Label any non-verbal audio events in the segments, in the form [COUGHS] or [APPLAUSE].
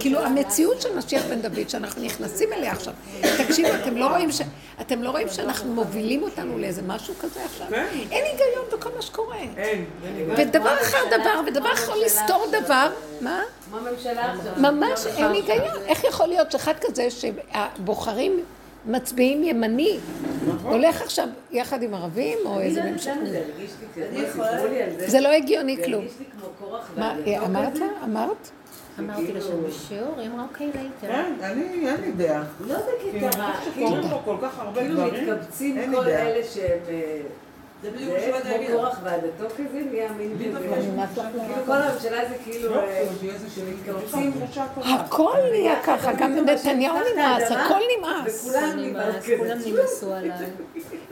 כאילו המציאות של משיח בן דוד, שאנחנו נכנסים אליה עכשיו. תקשיבו, אתם לא רואים, ש... אתם לא רואים שאנחנו מובילים אותנו לאיזה משהו כזה עכשיו? כן. אין היגיון בכל מה שקורה. אין, אין היגיון. ודבר אחר דבר, ודבר יכול לסתור דבר, מה? כמו הממשלה עכשיו. ממש אין היגיון. איך יכול להיות שאחד כזה שהבוחרים מצביעים ימני, הולך עכשיו יחד עם ערבים או איזה לא ממשלה? זה לא הגיוני כלום. מה, והמתוק אמרת? הזה. אמרת? אמרתי לו שהוא בשיעור, היא אמרה אוקיי later. כן, אני, אין לי דעה. לא בקטע רע, כאילו פה כל כך הרבה כאילו דברים. מתקבצים כל. אלה שהם... אה, זה כמו. קורח ועדתו כזה, נהיה מין כזה. כאילו כל הממשלה זה כאילו... לא, אה. הכל נהיה ככה, גם נתניהו נמאס, הכל נמאס. וכולם נמאס כזה. כולם נמאסו עליי.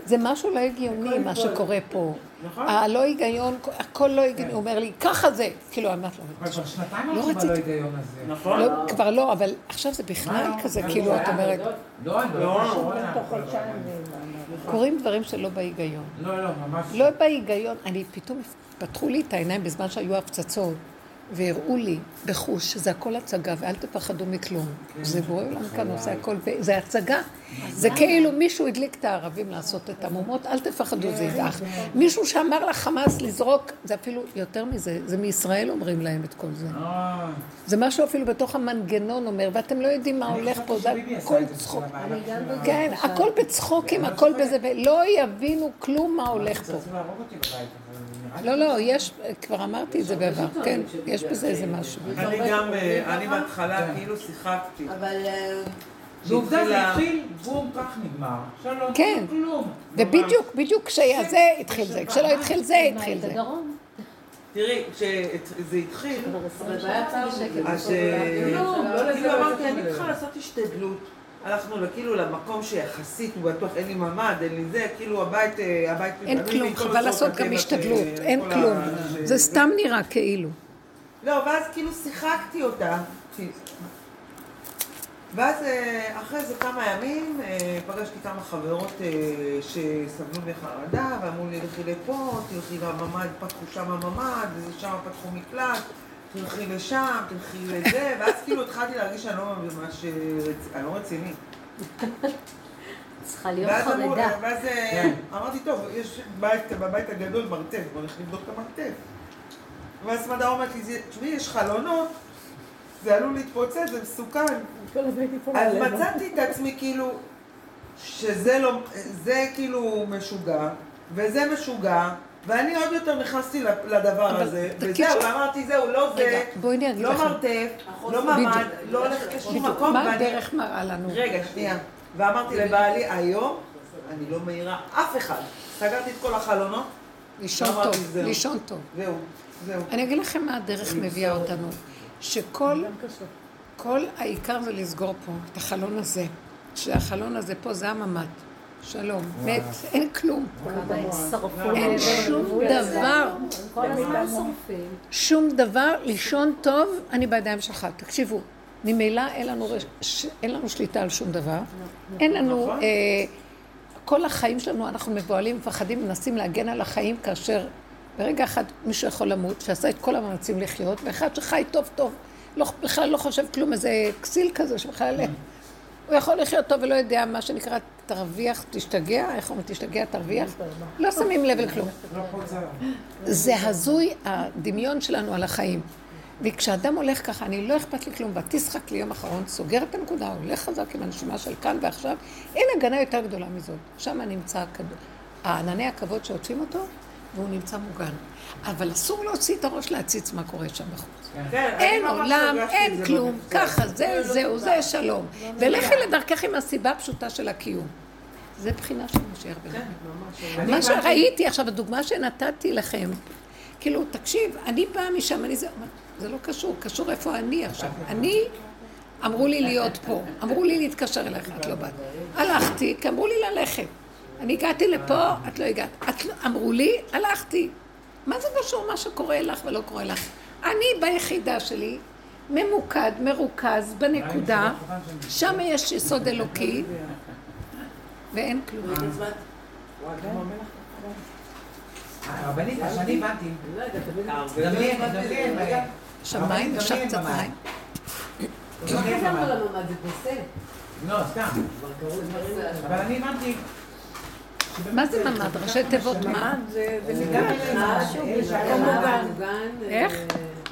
זה משהו לא הגיוני מה שקורה פה. נכון. הלא היגיון, הכל לא הגיוני, הוא אומר לי, ככה זה. כאילו, אמרת לו, כבר שנתיים לא אנחנו. בלא היגיון הזה. נכון? לא, כבר לא, אבל עכשיו זה בכלל כזה, כאילו, את אומרת, לא, אני לא. לא קורים דברים שלא בהיגיון. לא, לא, ממש. לא בהיגיון, אני פתאום, פתחו לי את העיניים בזמן שהיו הפצצות, והראו לי בחוש שזה הכל הצגה, ואל תפחדו מכלום. זה בורא עולם כאן עושה הכל, זה הצגה. זה כאילו מישהו הדליק את הערבים לעשות את המהומות, אל תפחדו, זה ידעך. מישהו שאמר לחמאס לזרוק, זה אפילו יותר מזה, זה מישראל אומרים להם את כל זה. אה, זה משהו אפילו בתוך המנגנון אומר, ואתם לא יודעים מה הולך פה, זה הכל צחוק. כן, הכל בצחוקים, הכל בזה, ולא יבינו כלום מה הולך פה. לא, לא, יש, כבר אמרתי את זה בעבר, כן, יש בזה איזה משהו. אני גם, אה, אני בהתחלה כאילו שיחקתי. אבל... אה, ועובדה זה התחיל, בום, כך נגמר. שלום, כן. כלום. ובדיוק, בדיוק כשהיה זה, התחיל זה, כשלא התחיל זה, התחיל זה. תראי, כשזה התחיל. אז לא, לא כאילו אמרתי, לא אני. צריכה לעשות השתדלות. הלכנו כאילו למקום שיחסית הוא בטוח, אין לי ממ"ד, אין לי זה, כאילו הבית, אה, הבית... אין כלום, חבל לעשות גם השתדלות, אה, אין כל כלום. זה סתם נראה כאילו. לא, ואז כאילו שיחקתי אותה. ואז אה, אחרי איזה כמה ימים פגשתי כמה חברות שסבלו מחרדה ואמרו לי לכי לפה, תלכי לממ"ד, פתחו שם ממ"ד, שם פתחו מקלט, תלכי לשם, תלכי לזה, ואז כאילו התחלתי להרגיש שאני לא ממש, אני לא רציני. צריכה להיות חרדה. ואז אה, כן. אמרתי, טוב, יש בית, בבית הגדול מרתף, בוא נלך לבדוק את המרתף. ואז סמדה אומרת לי, "זה- תשמעי, יש חלונות, זה עלול להתפוצץ, זה מסוכן. אז מצאתי את עצמי כאילו, שזה לא, זה כאילו משוגע, וזה משוגע, ואני עוד יותר נכנסתי לדבר אבל הזה, וזהו, ואמרתי, זהו, לא זה, לא לכם. מרתף, לא ממ"ד. לא הולכת לשום מקום, מה ואני... הדרך מראה לנו? רגע, שנייה. ואמרתי לבעלי, היום אני לא מעירה אף אחד. סגרתי את כל החלונות, לישון אמרתי, טוב, זהו. לישון טוב. זהו, זהו. אני אגיד לכם מה הדרך מביאה אותנו. שכל כל העיקר זה לסגור פה את החלון הזה. שהחלון הזה פה זה הממ"ד. שלום. מת, אין כלום. אין שום. דבר. שום דבר, לישון טוב, אני בידיים שלך. תקשיבו, ממילא לנו, אין לנו שליטה על שום דבר. אין לנו, נכון. אה, כל החיים שלנו, אנחנו מבוהלים, מפחדים, מנסים להגן על החיים, כאשר ברגע אחד מישהו יכול למות, שעשה את כל המאמצים לחיות, ואחד שחי טוב טוב, לא, בכלל לא חושב כלום, איזה כסיל כזה שבכלל... הוא יכול לחיות טוב ולא יודע מה שנקרא, תרוויח, תשתגע, איך אומרים, תשתגע, תרוויח? לא שמים לב לכלום. זה... הזוי הדמיון שלנו על החיים. וכשאדם הולך ככה, אני לא אכפת לי כלום, ותשחק לי יום אחרון, סוגר את הנקודה, הולך חזק עם הנשימה של כאן ועכשיו, אין הגנה יותר גדולה מזאת. שם נמצא. הענני הכבוד שעוטפים אותו, והוא נמצא מוגן. אבל אסור להוציא את הראש להציץ מה קורה שם בחוץ. כן, אין ממש עולם, אין כלום. ככה, זה, זהו, זה שלום. ולכי לדרכך עם הסיבה הפשוטה של הקיום. זה בחינה של משיח בן כן. מה שראיתי עכשיו, הדוגמה שנתתי לכם, כאילו, תקשיב, אני באה משם, אני זה, זה לא קשור, קשור איפה אני עכשיו. אני, אמרו לי להיות פה, אמרו לי להתקשר אליך, את לא באת. הלכתי, כי אמרו לי ללכת. אני הגעתי לפה, את לא הגעת. לא, אמרו לי, הלכתי. מה זה קשור מה שקורה לך ולא קורה לך? אני ביחידה שלי, ממוקד, מרוכז, בנקודה, שם יש יסוד אלוקי, ואין כלום. הרבנית, מה שאני הבנתי, לא יודעת, תמיד- דמיין, דמיין, שמיים, דמיין קצת. מים. לא חזרנו לממ"ד, זה פוסק. לא, סתם. אבל אני הבנתי... מה זה ממ"ד? ראשי תיבות מה? זה מרחב, מקום מוגן. מוגן. איך? אה,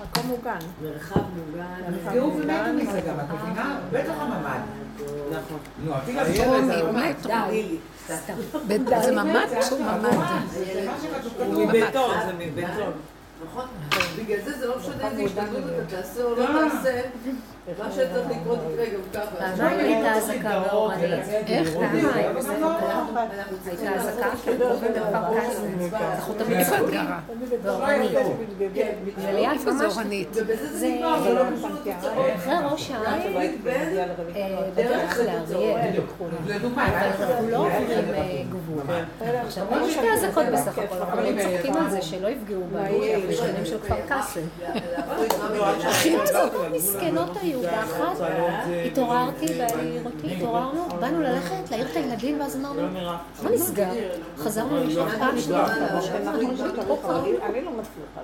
מקום מוגן. מרחב מוגן. נפגעו ומתו מזה גם, את מבינה? בתוך הממ"ד. נכון. נו, אפילו... טרומי, אולי סתם, טרומי. לילי. ב- זה ממ"ד או ממ"ד? זה הוא. מבטון, זה מבטון. נכון? בגלל זה זה לא משנה איזה השתדלות אתה תעשה או לא תעשה. מה שצריך לקרות יקרה גם ככה. פעמיים הייתה אזעקה באורנית. איך? פעמיים. הייתה אזעקה בכפר קאסם. אנחנו תמיד גרה? באורנית. וליד איפה זה ממש זה לא. אחרי ראש העין, אה, בדרך לאריאל. אבל אנחנו לא עוברים אה, גבול. עכשיו, היו שתי אזעקות בסך הכל, אנחנו לא צוחקים על זה שלא יפגעו בנו, כי אנחנו שכנים של כפר קאסם. הכי טוב. מסכנות היו, באחת התעוררתי בראיתי, התעוררנו, באנו ללכת להעיר את הילדים ואז אמרנו, מה נסגר? חזרנו לישון פעם שנייה, אני לא מצליחה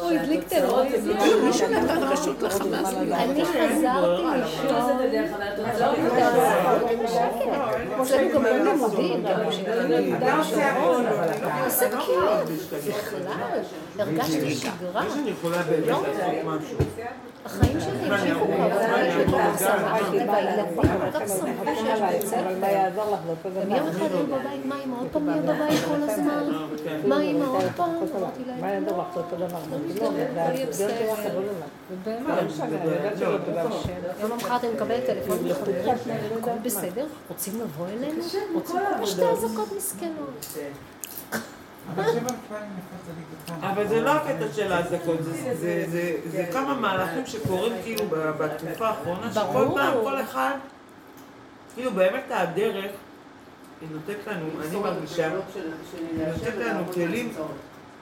הוא הדליק טרור, מישהו נתן רשות לחמאס. אני חזרתי לישון, אצלנו גם אין לימודים, איזה כיף, בכלל, הרגשתי שגרה, אני יכולה באמת לעשות משהו. החיים שלי המשיכו כבר, שמחתי והילדים כל כך שמחו שיש בית ספר. מה יעזור גם. יום אחד היו בבית, מה אמא עוד פעם נהיה בבית כל הזמן? מה אמא עוד פעם? אמרתי מה להם, יעזור לא, לך? אותו דבר. לא, יהיה לא לא. יום למחרת אני מקבלת טלפון מחברים, הכל בסדר, רוצים לבוא אלינו? רוצים שתי אזעקות מסכנות. אבל בקטן. אבל זה לא הקטע של האזעקות, זה- זה- זה- זה כמה מהלכים שקורים כאילו בתקופה האחרונה, שכל. פעם, כל אחד, כאילו באמת הדרך, היא נותנת לנו, אני מרגישה, היא נותנת לנו כלים,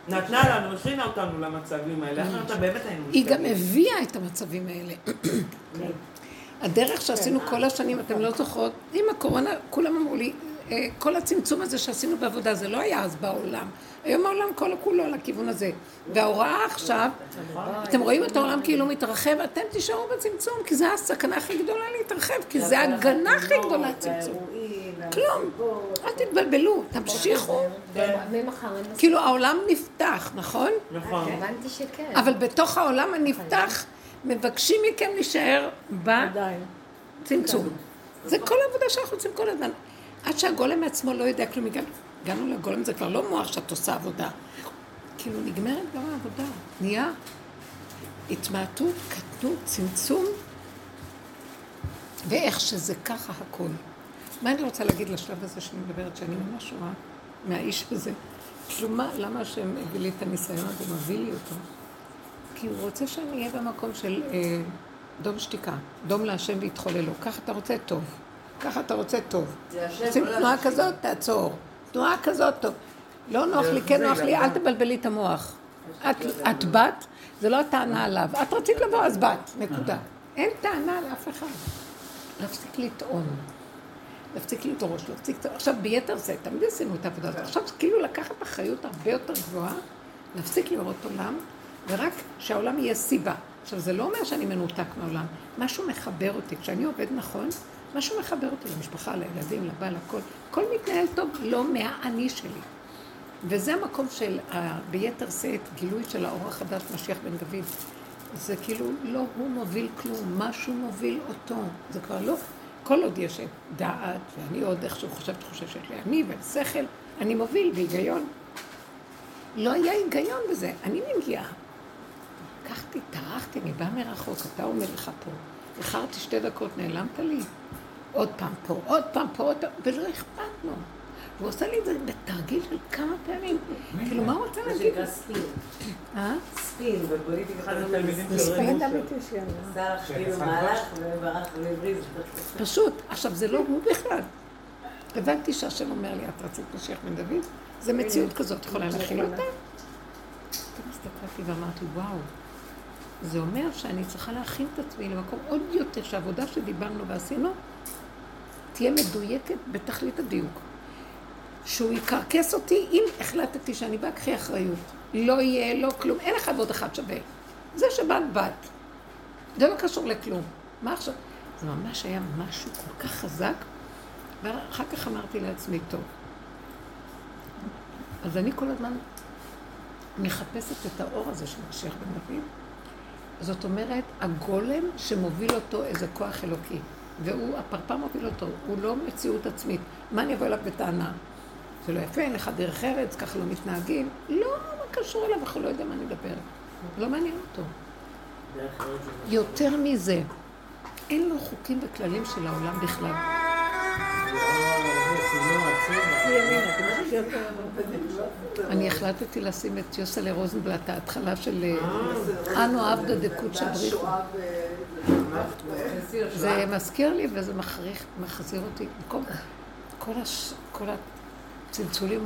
נתנה לנו, הכינה אותנו למצבים האלה, אחרת באמת היינו היא גם. הביאה את המצבים האלה. הדרך שעשינו כל השנים, אתם לא זוכרות, עם הקורונה, כולם אמרו לי, כל הצמצום הזה שעשינו בעבודה, זה לא היה אז בעולם. היום העולם כל כולו לכיוון הזה. וההוראה עכשיו, אתם רואים את העולם כאילו מתרחב, אתם תישארו בצמצום, כי זה הסכנה הכי גדולה להתרחב, כי זה ההגנה הכי גדולה לצמצום. כלום. אל תתבלבלו, תמשיכו. כאילו העולם נפתח, נכון? נכון. הבנתי שכן. אבל בתוך העולם הנפתח, מבקשים מכם להישאר. בצמצום. זה כל העבודה שאנחנו עושים כל הזמן. עד שהגולם מעצמו לא יודע כלום, הגענו, לגולם, זה כבר לא מוח שאת עושה עבודה. כאילו, נגמרת גם העבודה. נהיה התמעטות, קטנות, צמצום, ואיך שזה ככה הכל. מה אני רוצה להגיד לשלב הזה שאני מדברת, שאני ממש רואה מהאיש הזה? כאילו, מה, למה השם הביא לי את הניסיון הזה, מביא לי אותו? כי הוא רוצה שאני אהיה במקום של אה, דום שתיקה, דום להשם והתחוללו. ככה אתה רוצה טוב, ככה אתה רוצה טוב. עושים לא תנועה. כזאת, תעצור. תנועה כזאת, טוב. לא נוח לי, כן נוח לי, אל תבלבלי את המוח. את, את בת, זה לא הטענה עליו. את רצית לבוא, אז בת, נקודה. אין טענה לאף אחד. להפסיק לטעון. להפסיק לדרוש, להפסיק... עכשיו, ביתר זה, תמיד עשינו את העבודה הזאת. עכשיו, כאילו לקחת אחריות הרבה יותר גבוהה, להפסיק לראות עולם, ורק שהעולם יהיה סיבה. עכשיו, זה לא אומר שאני מנותק מהעולם. משהו מחבר אותי. כשאני עובד נכון, משהו מחבר אותי למשפחה, לילדים, לבעל, הכל. הכל מתנהל טוב, לא מהאני שלי. וזה המקום של, ה- ביתר שאת, גילוי של האור החדש, משיח בן דוד. זה כאילו, לא הוא מוביל כלום, משהו מוביל אותו. זה כבר לא, כל עוד יש דעת, ואני עוד איכשהו חושב תחושה שיש לי אני ושכל, אני מוביל בהיגיון. לא היה היגיון בזה, אני מגיעה. לקחתי, טרחתי, אני באה מרחוק, אתה אומר לך פה. איחרתי שתי דקות, נעלמת לי. עוד פעם פה, עוד פעם פה, עוד פעם, ולא אכפת לו. הוא עושה לי את זה בתרגיל של כמה פעמים. כאילו, מה הוא רוצה זה להגיד? שנקרא ספין. אה? ספין, בפוליטיקה התלמידים ספין. אמיתי שיהיה. עשה לך כאילו מהלך וברח והבריז. פשוט. עכשיו, זה לא הוא בכלל. הבנתי שהשם אומר לי, את רצית משיח בן דוד? זה מציאות כזאת, יכולה להכיל אותה? פתאום הסתכלתי ואמרתי, וואו, זה אומר שאני צריכה להכין את עצמי למקום עוד יותר, שהעבודה שדיברנו ועשינו, תהיה מדויקת בתכלית הדיוק. שהוא יקרקס אותי אם החלטתי שאני באה, קחי אחריות. לא יהיה, לא כלום, אין אחד ועוד אחד שווה. זה שבאת, בת. זה לא קשור לכלום. מה עכשיו? זה ממש היה משהו כל כך חזק, ואחר כך אמרתי לעצמי, טוב. אז אני כל הזמן מחפשת את האור הזה של משיח בן דוד. זאת אומרת, הגולם שמוביל אותו איזה כוח אלוקי. והוא, הפרפר מוביל אותו, הוא לא מציאות עצמית. מה אני אבוא אליו בטענה? זה לא יפה, אין לך דרך ארץ, ככה לא מתנהגים. לא, מה קשור אליו, אנחנו לא יודע מה אני מדבר. לא מעניין אותו. יותר מזה, אין לו חוקים וכללים של העולם בכלל. אני החלטתי לשים את יוסלה רוזנבלט, ההתחלה של אה, אנו עבדא דקות בריחו. זה מזכיר לי וזה מחזיר אותי. כל הצלצולים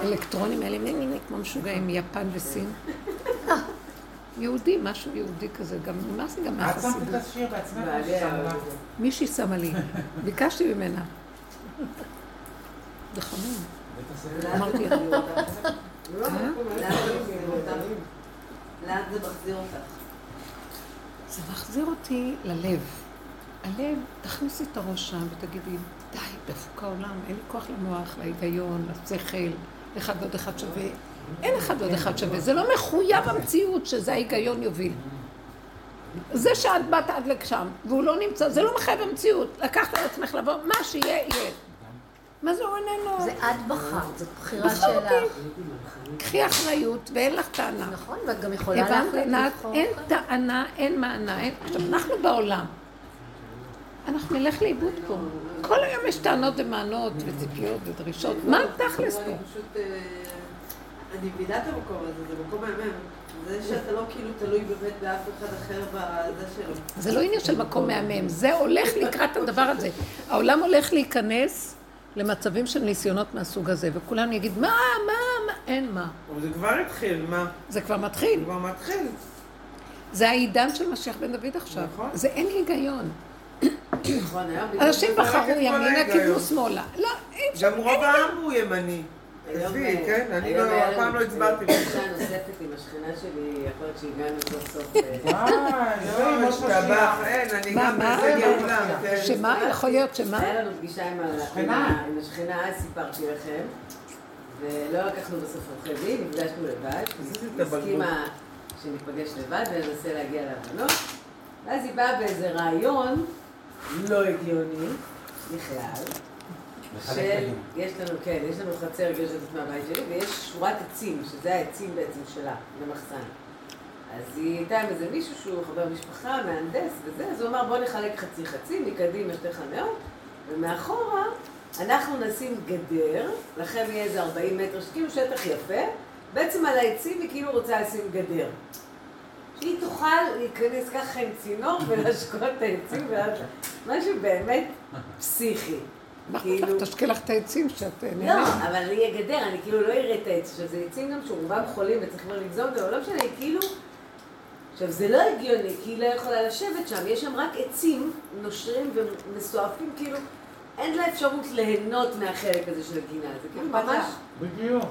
האלקטרונים האלה, כמו משוגעים מיפן וסין. יהודי, משהו יהודי כזה, גם, מה זה גם מהחסידות? את שמת את השיר בעצמך מישהי שמה לי, ביקשתי ממנה. זה חמור. אמרתי לה. לאן זה מחזיר אותך? זה מחזיר אותי ללב. הלב, תכניסי את הראש שם ותגידי, די, דפוק העולם, אין לי כוח למוח, להיגיון, לשכל, אחד ועוד אחד שווה. אין אחד ועוד אחד שווה, זה לא מחויב המציאות שזה ההיגיון יוביל. זה שאת באת עד לשם, והוא לא נמצא, זה לא מחייב המציאות. לקחת על עצמך לבוא, מה שיהיה, יהיה. מה זה הוא איננו? זה את בחרת, זו בחירה שלך. קחי אחריות ואין לך טענה. נכון, ואת גם יכולה להחליט לבחור. אין טענה, אין מענה. עכשיו, אנחנו בעולם. אנחנו נלך לאיבוד פה. כל היום יש טענות ומענות וציפיות ודרישות. מה תכלס פה? אה, אני מבינה את המקום הזה, זה מקום מהמם. זה שאתה לא כאילו תלוי באמת באף אחד אחר בזה שלו. זה לא עניין של מקום מהמם, זה הולך לקראת הדבר הזה. העולם הולך להיכנס למצבים של ניסיונות מהסוג הזה, וכולם יגיד, מה, מה, מה, אין מה. אבל זה כבר התחיל, מה? זה כבר מתחיל. זה כבר מתחיל. זה העידן של משיח בן דוד עכשיו. נכון. זה אין היגיון. נכון, אנשים בחרו ימינה, קיבלו שמאלה. לא, אי אפשר. גם רוב העם הוא ימני. עזבי, כן? אני לא, אף פעם לא הצבעתי. היום פגישה נוספת עם השכנה שלי, יכול להיות שהגענו סוף סוף. [LAUGHS] וואי, השתבח, אין, אני גם בזה גאולה. שמה? יכול להיות שמה? היה לנו פגישה עם השכנה, אז סיפרתי לכם, ולא לקחנו בסוף עורכי דין, נפגשנו לבד, הסכימה שניפגש לבד וננסה להגיע להבנות, ואז היא באה באיזה רעיון לא הגיוני בכלל. של, יש לנו, כן, יש לנו חצר גשת מהבית שלי, ויש שורת עצים, שזה העצים בעצם שלה, במחסן. אז היא הייתה עם איזה מישהו שהוא חבר משפחה, מהנדס וזה, אז הוא אמר בוא נחלק חצי חצי, מקדימה שתי חניות, ומאחורה אנחנו נשים גדר, לכם יהיה איזה 40 מטר, שכאילו שטח יפה, בעצם על העצים היא כאילו רוצה לשים גדר. שהיא תוכל להיכנס ככה עם צינור ולהשקות את העצים, משהו באמת פסיכי. כאילו... תשקה לך את העצים שאת נהנית. לא, אבל יהיה גדר, אני כאילו לא אראה את העץ. עכשיו, זה עצים גם שרובם חולים וצריך כבר לגזור אותם, אבל לא משנה, כאילו... עכשיו, זה לא הגיוני, כי היא לא יכולה לשבת שם, יש שם רק עצים נושרים ומסועפים, כאילו, אין לה אפשרות ליהנות מהחלק הזה של הגינה, זה כאילו ממש... בדיוק.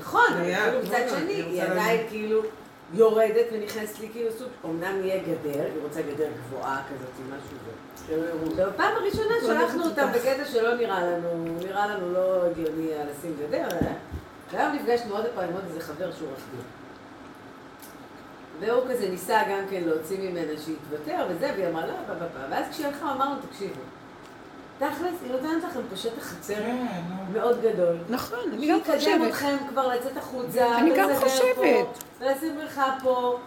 נכון, כאילו מצד שני, היא עדיין כאילו... יורדת ונכנסת לי כאילו סוג, אמנם יהיה גדר, היא רוצה גדר גבוהה כזאת, משהו זה. בפעם הראשונה שלחנו אותם בקטע שלא נראה לנו, נראה לנו לא הגיוני לשים גדר? והיום נפגשנו עוד פעם עם עוד איזה חבר שהוא דין. והוא כזה ניסה גם כן להוציא ממנה שיתוותר וזה, והיא אמרה לא, פעם פעם, ואז כשהיא הלכה אמרנו, תקשיבו, תכלס, היא נותנת לכם פה שטח חצר כן, מאוד גדול. נכון, אני גם חושבת. שיקדם אתכם כבר לצאת החוצה, אני גם חושבת. ולשים בריכה פה.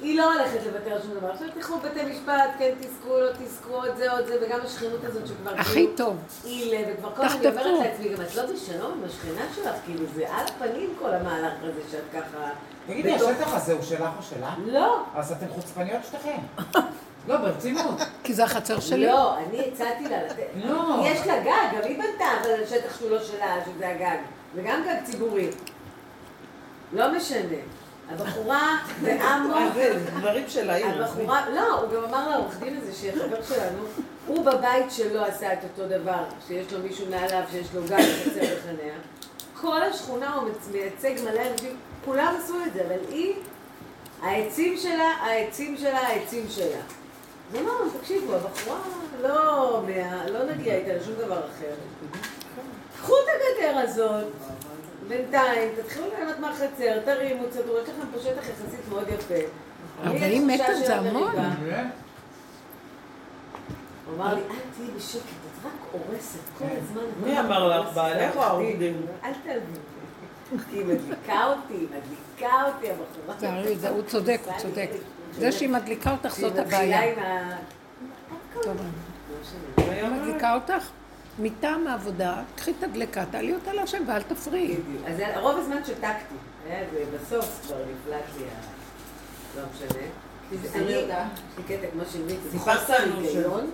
היא לא הולכת לוותר על שום דבר. עכשיו תלכו בתי משפט, כן תזכו, לא תזכו, עוד זה, עוד זה, וגם השכנות הזאת שכבר הכי כאילו... טוב. אילה, וכבר כל הזמן אני אומרת לעצמי, גם את לא בשלום עם השכנה שלך, כאילו זה על הפנים כל המהלך הזה שאת ככה... תגידי, השטח הזה הוא שלך או שלה? לא. אז אתן חוצפניות שתיכן. לא, ברצינות. כי זה החצר שלי. לא, אני הצעתי לה לתת. לא. יש לה גג, גם היא בנתה, אבל על שטח שהוא לא שלה, שזה הגג. וגם גג ציבורי. לא משנה. הבחורה בעמוק... זה דברים של העיר. הבחורה, לא, הוא גם אמר לעורך דין הזה, שחבר שלנו, הוא בבית שלו עשה את אותו דבר, שיש לו מישהו מעליו, שיש לו גג וחצר וחניה. כל השכונה הוא מייצג מלא אנשים, כולם עשו את זה, אבל היא העצים שלה, העצים שלה, העצים שלה. אז אמרנו, תקשיבו, הבחורה לא, לא נגיע איתה לשום דבר אחר. קחו את הגדר הזאת, בינתיים, תתחילו ליהנות מהחצר, תרימו, תסדרו, יש לכם פה שטח יחסית מאוד יפה. לי יש 40 תחושה מטר זה המון. הוא אמר לי, אל תהיי בשקט, את רק הורסת כל הזמן. מי אמר לך, הורסת." בעלך או העובדים? אל תעלבי. כי היא מדליקה אותי, היא מדליקה אותי, הבחורה. הוא צודק, הוא צודק. זה שהיא מדליקה אותך זאת שהיא מתחילה הבעיה. עם ה... היא מדליקה אותך מטעם העבודה, קחי את הדלקה, תעלי אותה להשם ואל תפריעי. בדיוק. אז רוב הזמן שתקתי. היה איזה, בסוף כבר נפלט לי ה... לא משנה. אני, יש לי קטע כמו של מיקי, חוסר היגיון,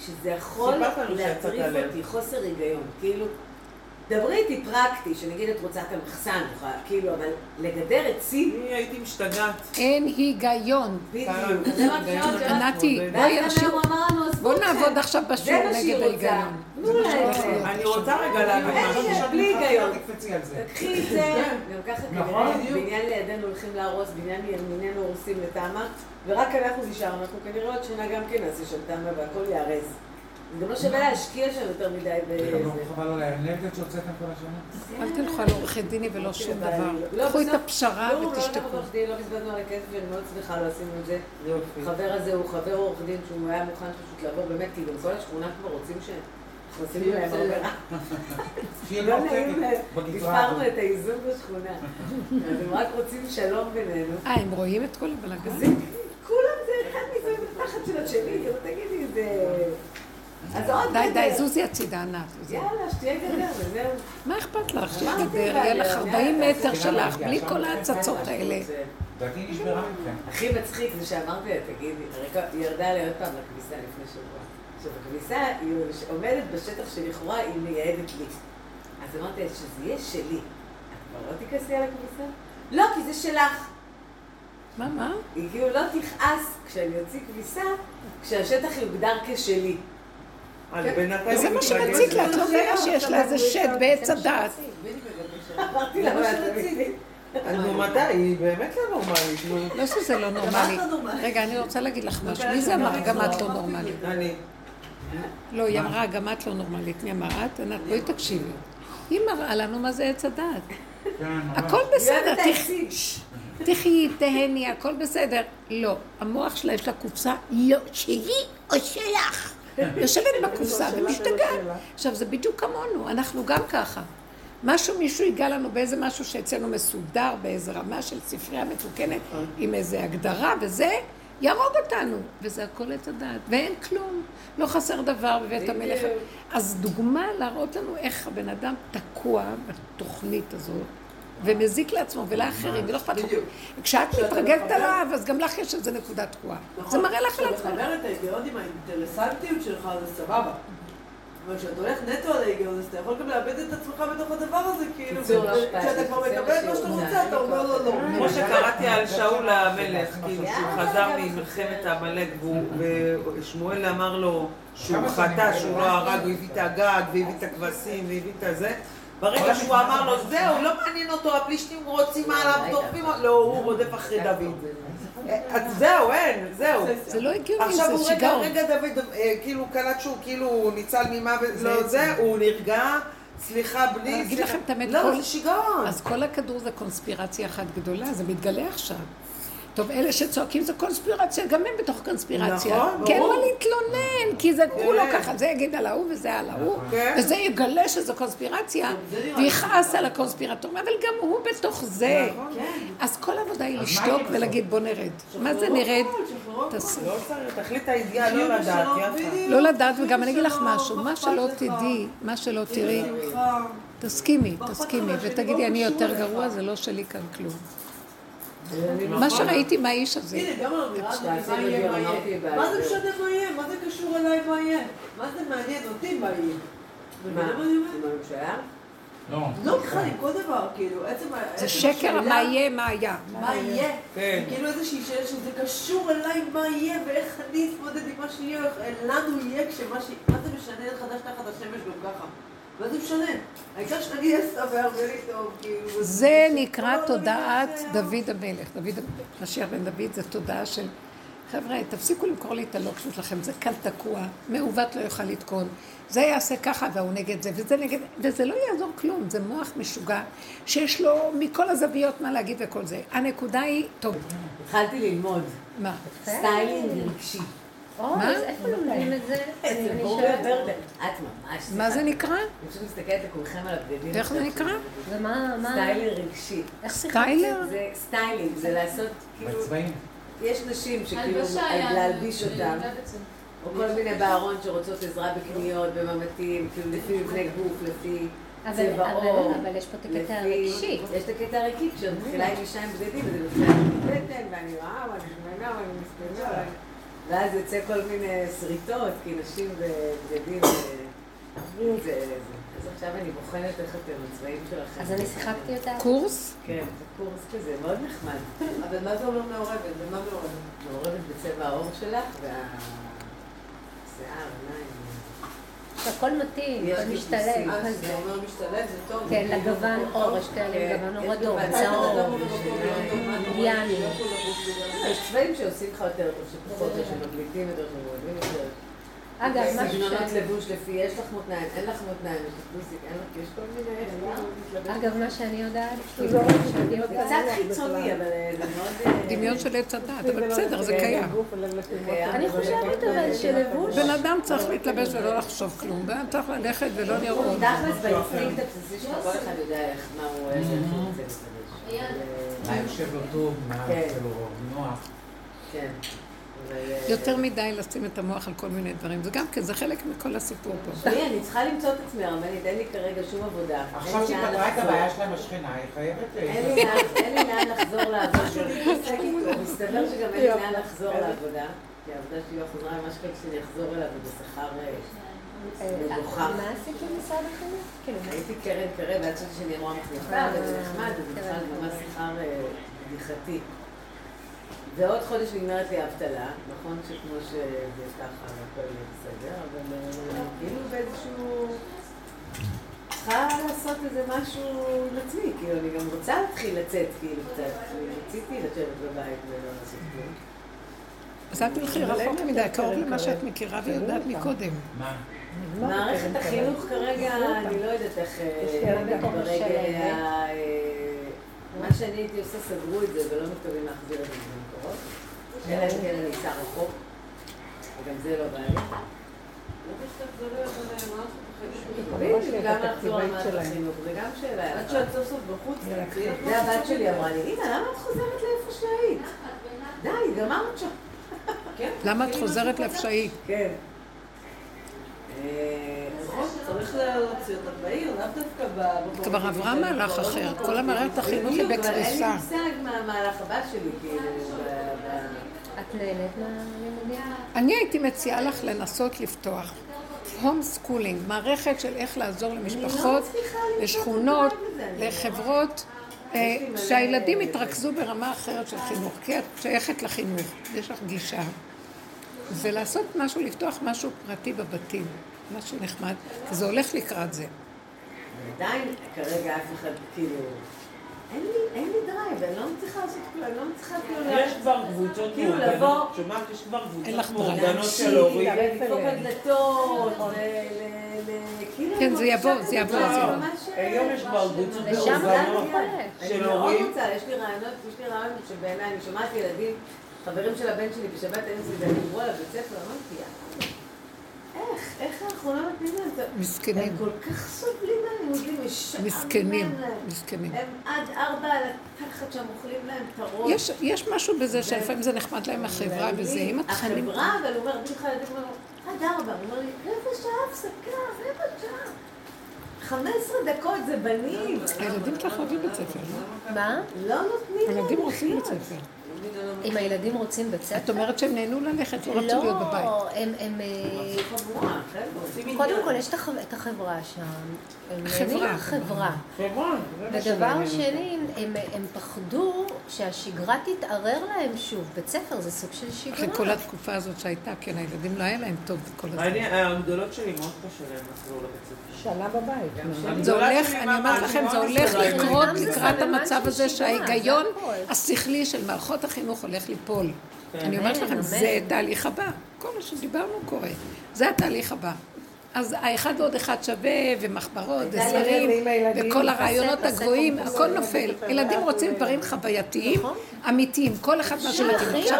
שזה יכול להטריף. אותי, חוסר היגיון. כאילו, דברי איתי פרקטי, שנגיד את רוצה את המחסן, כאילו, אבל לגדר עצים, אני הייתי משתגעת. אין היגיון. בדיוק. ענתי, ואז בואי ואז אנשים, הוא אמר לנו, עזבו בוא אתכם. נעבוד עכשיו זה בשיעור מה שהיא נגד רוצה. ההיגיון. את. אני רוצה רגע להגיד אין משהו. לי- בלי היגיון. תקפצי על זה. קחי את זה, גם ככה נכון, כנראה, בדיוק. בניין לידינו הולכים להרוס, בניין מימיננו הורסים לתמה, ורק אנחנו נשארנו, אנחנו כנראה עוד שנה גם כן נעשה שם תמה והכל ייהרס. זה גם לא שווה להשקיע שם יותר מדי זה גם לא בזה. חבל על האנרגיות שהוצאתם כל השנה? אל תלכו על עורכי דיני ולא שום דבר. לא, קחו את בסוף- הפשרה לא, לא, ותשתקו. לא, לא בזבזנו על הכסף, ואני מאוד שמחה לא עשינו את זה. החבר הזה הוא חבר עורך דין שהוא היה מוכן פשוט לעבור באמת, כי גם כל השכונה כבר רוצים ש... עשינו להם הרבה [LAUGHS] לא לא נעים. הפרנו את האיזון בשכונה. אז הם רק רוצים שלום בינינו. אה, הם רואים את כל הבלאגן? זה, כולם זה אחד מזה בתחת של השני, תגידי, זה... אז עוד די, די, גדר. זוזי הצידה, ענת. יאללה, שתהיה גדר וזהו. מה אכפת לך? שיהיה אמרתי גדר, יהיה לך יאללה, 40 יאללה, מטר שלך, בלי. כל ההצצות האלה. הכי מצחיק זה שאמרתי לה, תגידי, ירדה לי עוד פעם לכביסה לפני שבוע. עכשיו, הכביסה היא עומדת בשטח שלכאורה היא מייעדת לי. אז אמרתי לה, שזה יהיה שלי. את כבר לא תיכנסי על הכביסה? לא, כי זה שלך. מה, מה? היא כאילו לא תכעס כשאני אוציא כביסה, כשהשטח יוגדר כשלי. אז בינתיים וזה מה. שמציק לה, את לא מבינה שיש לה איזה שד בעץ הדעת. אמרתי לה, מה את רצית? אז נו, מתי? היא באמת לא נורמלית, נו. לא שזה לא נורמלי. רגע, אני רוצה להגיד לך משהו. מי זה אמר גם את לא נורמלית? אני. לא, היא אמרה גם את לא נורמלית. מי אמר את? ענת, בואי תקשיבי. היא מראה לנו מה זה עץ הדעת. כן. הכל בסדר. תחי, תהני, הכל בסדר. לא, המוח שלה יש לה קופסה, לא, שלי או שלך. יושבת בקופסה ומשתגעת. עכשיו, זה בדיוק כמונו, אנחנו גם ככה. משהו, מישהו ייגע לנו באיזה משהו שאצלנו מסודר, באיזה רמה של ספרייה מתוקנת, עם איזה הגדרה וזה, יהרוג אותנו. וזה הכל עץ הדעת, ואין כלום. לא חסר דבר בבית המלך. אז דוגמה להראות לנו איך הבן אדם תקוע בתוכנית הזאת. ומזיק לעצמו ולאחרים, ולא אכפת לו. כשאת מתרגלת עליו, אז גם לך יש איזה נקודה תקועה. זה מראה לך על כשאתה עצמך. מחבר את ההיגיון עם האינטרסנטיות שלך, זה סבבה. אבל כשאתה הולך נטו על ההיגיון, אז אתה יכול גם לאבד את עצמך בתוך הדבר הזה, כאילו, לא כשאתה לי, כבר מקבל את מה שאתה רוצה, אתה אומר לו לא. כמו שקראתי על שאול המלך, כאילו שהוא חזר ממלחמת עמלק והוא- ושמואל אמר לו שהוא חטא? שהוא לא הרג, הוא הביא את הגג והביא את הכבשים והביא את הזה ברגע שהוא אמר לו, זהו, לא מעניין אותו, הפלישתים רוצים עליו, דוחפים אותו, לא, הוא רודף אחרי דוד. אז זהו, אין, זהו. זה לא הגיוני, עכשיו זה הוא רגע, שיגעון. רגע דוד, אה, כאילו קלט שהוא כאילו ניצל ממוות, לא זה, הוא נרגע, סליחה, בלי, אני אגיד. לכם את האמת, לא, כל- זה שיגעון. אז כל הכדור זה קונספירציה אחת גדולה, זה מתגלה עכשיו. טוב, אלה שצועקים זה קונספירציה, גם הם בתוך קונספירציה. נכון, כי אין ברור. מה להתלונן, כי זה כולו כן. ככה, זה יגיד על ההוא וזה על ההוא, כן. וזה יגלה שזו קונספירציה, ויכעס על הקונספירטור, אבל גם הוא בתוך זה. אז כל העבודה היא לשתוק? ולהגיד בוא נרד. מה זה נרד? לא תחליט הידיעה לא לדעת, יפה. לא לדעת, וגם אני אגיד לך משהו, מה שלא תדעי, מה שלא תראי, תסכימי, תסכימי, ותגידי, אני יותר גרוע, זה לא שלי כאן כלום. מה שראיתי מהאיש הזה, הנה, גם האמירה הזאת, מה יהיה, מה אמרתי יהיה. מה זה זה. משנה מה יהיה? מה זה קשור אליי מה יהיה? מה זה מעניין אותי מה יהיה? מה? מבינה מה אני אומרת? עם הממשלה? לא. לא בכלל, עם כל דבר, כאילו, עצם ה... זה שקר, מה יהיה, מה היה. מה יהיה? כן. זה כאילו איזושהי שאלה שזה קשור אליי מה יהיה ואיך אני אתמודד עם מה שיהיה, איך לנו יהיה כשמה ש... מה זה משנה חדש תחת השמש גם ככה? מה זה משנה? העיקר שאני כאילו... זה נקרא תודעת דוד המלך. דוד משיח בן דוד זה תודעה של... חבר'ה, תפסיקו למכור לי את הלוקשות שלכם, זה קל תקוע, מעוות לא יוכל לתקון. זה יעשה ככה והוא נגד זה, וזה נגד... וזה לא יעזור כלום, זה מוח משוגע, שיש לו מכל הזוויות מה להגיד וכל זה. הנקודה היא, טוב, התחלתי ללמוד מה? סטיילינג רגשי. מה? אז איפה לומדים את זה? זה. מה זה נקרא? אני פשוט מסתכלת לכולכם על הבגדים. איך זה נקרא? ומה, מה? סטיילינג רגשי. איך סטיילר? זה סטיילינג, זה לעשות כאילו... בצבעים. יש נשים שכאילו היה... להלביש זה אותם. או כל מיני בארון שרוצות עזרה בקניות, בממתים, כאילו לפי מבנה גוף, לפי אבל- צבע אבל- עור. אבל יש פה את הקטע לפי- הרגשי. יש את הקטע הרגשי, כשאת מתחילה עם אישה עם בגדים, היא מתחילה עם בטן, ואני רואה, ואני שמנה, ואני ואני- ואז יוצא כל מיני שריטות, כי נשים בבגדים... אה, זה- אז עכשיו אני בוחנת איך אתם הצבעים שלכם. אז אני שיחקתי אותה. קורס? כן, זה קורס כזה, מאוד נחמד. אבל מה זה אומר מעורבת? במה מעורבת? מעורבת בצבע העור שלך, והשיער, עיניים. שהכל מתאים, הכל טיפוסים. משתלב. הכל זה זה. אומר משתלב, זה טוב. כן, זה לגוון במקום אור, טוב. יש כאלה כן, לגוון יש אור אדום, צהוב, רוצה? אינדיאני. יש צבעים שעושים לך יותר טוב, שפחות שמבליטים יותר, שמועדים יותר. אגב, משהו סגנונות. לבוש לפי יש לך מותניים, אין לך מותניים, יש לך פלוסיק, אין לך, יש כל מיני... אגב, מה שאני יודעת, קצת חיצוני, אבל אה, זה מאוד... אה, דמיון של עץ הדת, אבל בסדר, זה כן. קיים. אני חושבת אבל שלבוש... בן אדם צריך להתלבש ולא לחשוב כלום, בן אדם צריך ללכת ולא לראות. תכלס באינסטינקט הבסיסי שלך, כל אחד יודע איך, מה הוא איך הוא רוצה להתלבש. מה אה, יושב לו טוב, מה כן. יוצא לו נוח. כן. אה, יותר מדי לשים את המוח על כל מיני דברים, זה גם כן, זה חלק מכל הסיפור פה. תשמעי, אני צריכה למצוא את עצמי, הרבנית, אין לי כרגע שום עבודה. עכשיו לאן שפתרה את. הבעיה שלהם השכנה, היא חייבת... אין לי לאן- אין לי לאן לחזור לעבוד. [LAUGHS] מסתבר שגם אין לי לאן לחזור לעבודה. כי העבודה שלי לא חזרה ממה שאני אחזור אליו ובשכר אה. מה עשית במשרד החינוך? כאילו? הייתי קרן קרב, ועד שאני אמורה מחליפה, וזה נחמד, וזה בכלל ממש שכר אה, בדיחתי. ועוד חודש נגמרת לי האבטלה, נכון שכמו שזה ככה והכל יהיה בסדר, אבל אה, כאילו באיזשהו... צריכה לעשות איזה משהו עם עצמי, כאילו אני גם רוצה להתחיל לצאת כאילו קצת, אני רציתי לשבת בבית ולא לעשות כלום. אז אל תלכי רחוק מדי, קרוב למה שאת מכירה ויודעת מקודם. מה? מערכת החינוך כרגע, אני לא יודעת איך אה, ברגע... מה שאני הייתי עושה, סגרו את זה ולא מתכוונים להחזיר את זה במקורות. אלא אם כן אני אסע רחוק, וגם זה לא בא לי. בדיוק, גם לחזור למערכת החינוך, זה גם שאלה. עד שאת סוף סוף בחוץ, תצאי לך זה הבת שלי אמרה לי, אימא, למה את חוזרת לאיפה שהיית? די, גמרת שם. למה את חוזרת לפשעית? כן. נכון, צריך להוציא אותך בעיר, לאו דווקא במקום... כבר עברה מהלך אחר, כל המערכת החינוך היא אבל אין לי בקריסה. מושג מה המהלך הבא שלי, כאילו, את נהנית מהלימודים? אני הייתי מציעה לך לנסות לפתוח home schooling, מערכת של איך לעזור למשפחות, לשכונות, לחברות, אה, שהילדים יתרכזו ברמה אחרת של חינוך, כי את שייכת לחינוך, יש לך גישה. ולעשות משהו, לפתוח משהו פרטי בבתים, משהו נחמד, כי זה הולך לקראת זה. עדיין כרגע אף אחד, כאילו, אין לי, אין לי drive, אני לא מצליחה לעשות כלום, אני לא מצליחה כאילו... יש כבר קבוצות כאילו מאורגנות, לבוא- שומעת? יש כבר אין לך קבוצות drive. מאורגנות של הורים. לדפוק כאילו... כן, זה יבוא, זה יבוא, זה. ממש- היום יש כבר קבוצות מאורגנות זה הולך. אני של מאוד הורים. רוצה, יש לי רעיונות, יש לי רעיון שבעיניי, אני שומעת ילדים, חברים של הבן שלי בשבת אין סביבה, דיברו על הבית ספר, אמרתי, "יאללה, איך, איך אנחנו לא נותנים להם את ה... מסכנים, הם כל כך סובלים מהלימודים, משעמם מסכנים, להם. מסכנים. הם עד ארבע על התחת שם אוכלים להם את הראש. יש, יש משהו בזה שלפעמים זה נחמד להם החברה וזה, אם התכנים... החברה, אבל הוא אומר, הוא אומר, עד ארבע, הוא אומר לי, רבע שעה הפסקה, רבע שעה. חמש עשרה דקות זה בנים. הילדים שלך אוהבים בית ספר, לא? מה? לא נותנים להם הילדים רוצים בית לחיות. ספר. אם הילדים רוצים בית ספר... את אומרת שהם נהנו ללכת, לא רצו להיות בבית. לא, הם... הם, אה, חבורה, חבר'ה. קודם כל, יש את החב- את החברה שם. הם נהנים חברה. ודבר. שני, הם, הם פחדו שהשגרה תתערער להם שוב. בית ספר זה סוג של שגרה. אחרי כל התקופה הזאת שהייתה, כן, הילדים לא היה להם טוב כל הזמן. אני, הגדולות שלי מאוד קשה להן לחזור לבית ספר. שנה בבית. נו. זה הולך, אני אומרת לכם, זה הולך. לקרות לקראת המצב הזה שההיגיון. השכלי של מערכות החינוך הולך ליפול. אני אומרת אמן, לכם. זה תהליך הבא. כל מה שדיברנו קורה. זה התהליך הבא. אז האחד ועוד אחד שווה, ומחברות, הילדים, וכל הרעיונות הגבוהים, הכל נופל. ילדים רוצים דברים חווייתיים, נכון. אמיתיים, כל אחד מה שמתאים. עכשיו,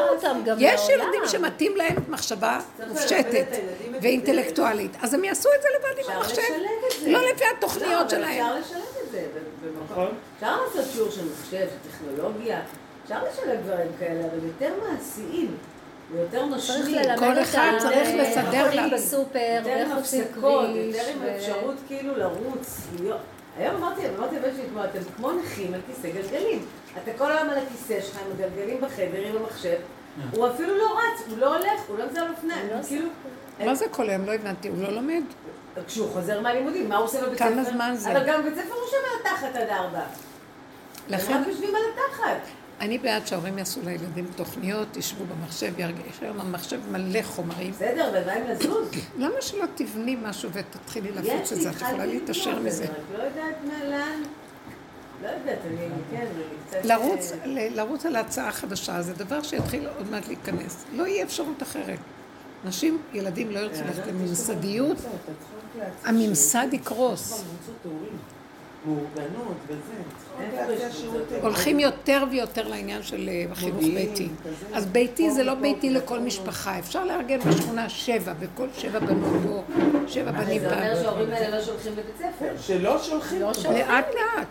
יש. ילדים שמתאים להם מחשבה מופשטת ואינטלקטואלית, אז הם יעשו את זה לבד עם המחשב. לא לפי לא, התוכניות אבל שלהם. אפשר לשלב את זה. במקום-. אפשר לעשות שיעור של מחשב, של טכנולוגיה, אפשר לשלב דברים כאלה, אבל יותר מעשיים, ויותר צריך נושמים. ללמד כל אחד צריך אה, לסדר לה. בסופר, יותר עם הפסקות. יותר עם אפשרות כאילו לרוץ. היום אמרתי, אמרתי לבן שלי אתמול, אתם כמו נכים על כיסא גלגלים. אתה כל היום על הכיסא שלך עם הגלגלים בחדר, עם המחשב. הוא אפילו לא רץ, הוא לא הולך, הוא לא נמצא על אופניים. לא כאילו... מה זה כל היום? לא הבנתי, הוא לא לומד? כשהוא חוזר מהלימודים, מה הוא עושה בבית ספר? כמה זמן זה? אבל גם בבית ספר הוא שומר תחת עד ארבע. לכן הם רק יושבים על התחת. אני בעד שההורים יעשו לילדים תוכניות, ישבו במחשב, ירגיש היום המחשב מלא חומרים. בסדר, אבל מה עם לזוז? [COUGHS] למה שלא תבני משהו ותתחילי להפיץ את זה? את יכולה להתעשר מזה. רק לא יודעת מה, לאן. לא יודעת, אני, כן, אני קצת... אה, לרוץ על ההצעה החדשה זה דבר שיתחיל עוד מעט להיכנס. לא יהיה אפשרות אחרת. נשים, ילדים לא ירצו ללכת לממסדיות, הממסד יקרוס. מאורגנות וזה. הולכים יותר ויותר לעניין של אה, חינוך ביתי. אז ביתי זה לא פה, ביתי פה, לכל פה. משפחה. אפשר לארגן בשכונה שבע, וכל שבע בנות או שבע אבל בנים זה אומר פעם. שההורים האלה לא שולחים לבית ספר. שלא שולחים. לא אותם. לאט לאט.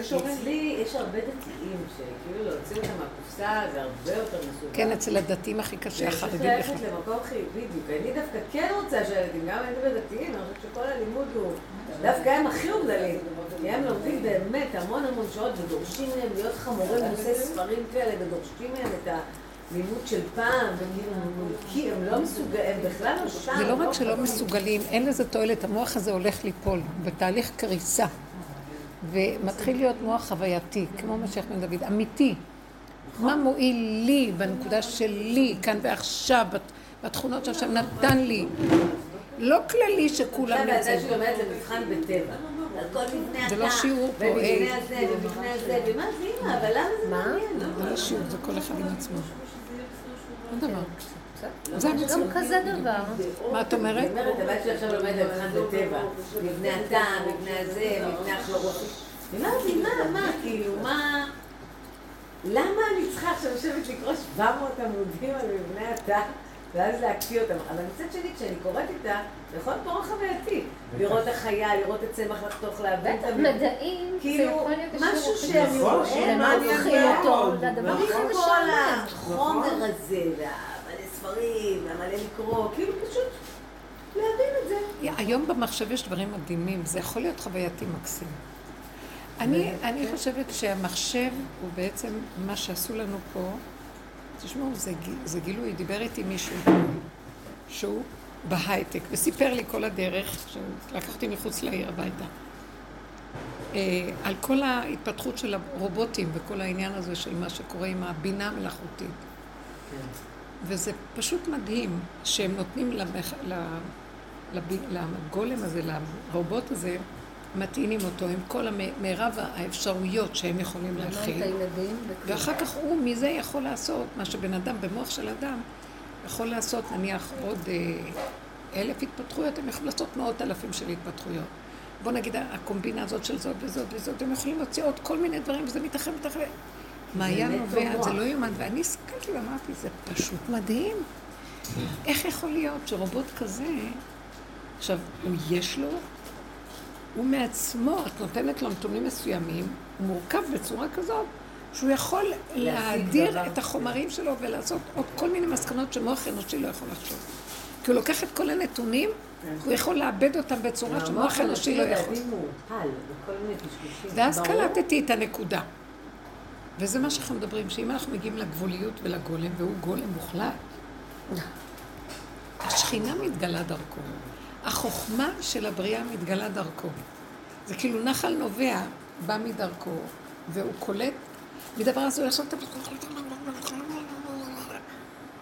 אצלי יש הרבה דתיים שכאילו להוציא אותם מהקופסה זה הרבה יותר מסובך. כן, אצל הדתיים הכי קשה, צריך החרדים ללכת בכלל. למקום חיובי, בדיוק. אני דווקא כן רוצה שהילדים, גם אני דתיים, אני חושבת שכל הלימוד הוא... דווקא הם הכי אומללים. כי הם לומדים באמת המון המון שעות ודורשים מהם להיות חמורים בנושא ספרים כאלה, ודורשים מהם את הלימוד של פעם, כי הם לא מסוגלים, הם בכלל לא שם. זה לא רק שלא. מסוגלים, אין לזה תועלת, המוח הזה הולך ליפול, בתהליך קריסה. ומתחיל להיות מוח חווייתי, כמו משיח בן דוד, אמיתי. מה מועיל לי בנקודה שלי, כאן ועכשיו, בת- בתכונות שהשם נתן לי? לא כללי שכולם עכשיו נמצאים. הילדה שלי אומרת זה מבחן בטבע. על כל מבנה זה לא שיעור פה, ומבנה היי. הזה, ומבנה הזה, ומה זה אימא, אבל למה זה מה? מעניין? זה לא שיעור, זה כל אחד עם עצמו. לא דבר. לא זה המציאות. גם כזה דבר. מה את אומרת? היא אומרת, הבת שלי עכשיו לומדת מבחן בטבע. מבנה התא, מבנה הזה, מבנה הכלורופיל. היא אומרת לי, מה, מה, כאילו, מה... למה אני צריכה עכשיו לשבת לקרוא 700 עמודים על מבנה התא, ואז להקפיא אותם? אבל מצד שני, כשאני קוראת איתה, זה יכול להיות נורא חווייתי. לראות החיה, לראות את צמח לחתוך, להבין את בטח. מדעים, זה כאילו, יכול להיות משהו. שאני נכון, רואה, מעניין הופכים מאוד. אותו? בלי כל. החומר הזה, והמלא ספרים, והמלא לקרוא, כאילו פשוט להבין את זה. היום במחשב יש דברים מדהימים, זה יכול להיות חווייתי מקסים. אני, אני חושבת שהמחשב הוא בעצם מה שעשו לנו פה, תשמעו, זה, זה גילוי, דיבר איתי מישהו שהוא בהייטק, וסיפר לי כל הדרך, שלקחתי מחוץ לעיר הביתה, אה, על כל ההתפתחות של הרובוטים וכל העניין הזה של מה שקורה עם הבינה המלאכותית. וזה פשוט מדהים שהם נותנים למח... ל... לב... לגולם הזה, לרובוט הזה, מטעינים אותו עם כל מירב האפשרויות שהם יכולים להכיל. הילדים. ואחר כך הוא מזה יכול לעשות מה שבן אדם, במוח של אדם, יכול לעשות נניח עוד אה, אלף התפתחויות, הם יכולים לעשות מאות אלפים של התפתחויות. בוא נגיד הקומבינה הזאת של זאת וזאת וזאת, הם יכולים להוציא עוד כל מיני דברים וזה מתאחד מתאחד. מה היה נובע. זה לא יאומן, ואני הסתכלתי ואמרתי, זה פשוט מדהים. איך יכול להיות שרובוט כזה, עכשיו, יש לו, הוא מעצמו, את נותנת לו נתונים מסוימים, הוא מורכב בצורה כזאת, שהוא יכול להאדיר. את החומרים שלו ולעשות עוד כל מיני מסקנות שמוח אנושי לא יכול לחשוב. כי הוא לוקח את כל הנתונים, הוא יכול לאבד אותם בצורה שמוח אנושי לא יכול. ואז. קלטתי את הנקודה. וזה מה שאנחנו מדברים, שאם אנחנו מגיעים לגבוליות ולגולם, והוא גולם מוחלט, [LAUGHS] השכינה מתגלה דרכו. החוכמה של הבריאה מתגלה דרכו. זה כאילו נחל נובע, בא מדרכו, והוא קולט, מדבר הזה הוא לעשות את.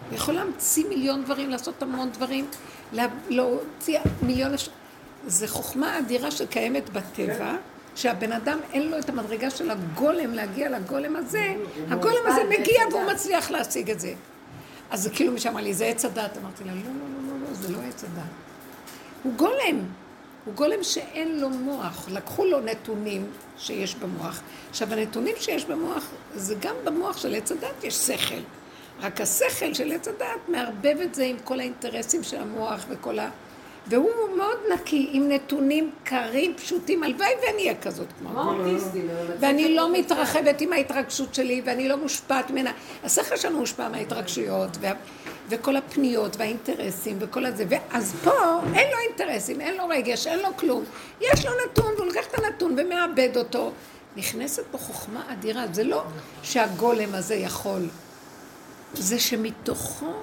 הוא יכול להמציא מיליון דברים, לעשות המון דברים, להוציא מיליון... זה חוכמה אדירה שקיימת בטבע, שהבן אדם אין לו את המדרגה של הגולם להגיע לגולם הזה, הגולם הזה מגיע והוא מצליח להשיג את זה. אז זה כאילו מישהו אמר לי, זה עץ הדת. אמרתי לה, לא, לא, לא, לא, לא, זה לא עץ הדת. הוא גולם. הוא גולם שאין לו מוח. לקחו לו נתונים שיש במוח. עכשיו, הנתונים שיש במוח, זה גם במוח של עץ הדת יש שכל. רק השכל של עץ הדת מערבב את זה עם כל האינטרסים של המוח וכל ה... והוא מאוד נקי, עם נתונים קרים, פשוטים, הלוואי ואני אהיה כזאת כמו. ואני לא מתרחבת עם ההתרגשות שלי, ואני לא מושפעת ממנה. השכל שלנו מושפע מההתרגשויות, וה... וכל הפניות והאינטרסים וכל הזה. ואז פה אין לו אינטרסים, אין לו רגש, אין לו כלום. יש לו נתון, והוא לוקח את הנתון ומאבד אותו. נכנסת פה חוכמה אדירה. זה לא שהגולם הזה יכול, זה שמתוכו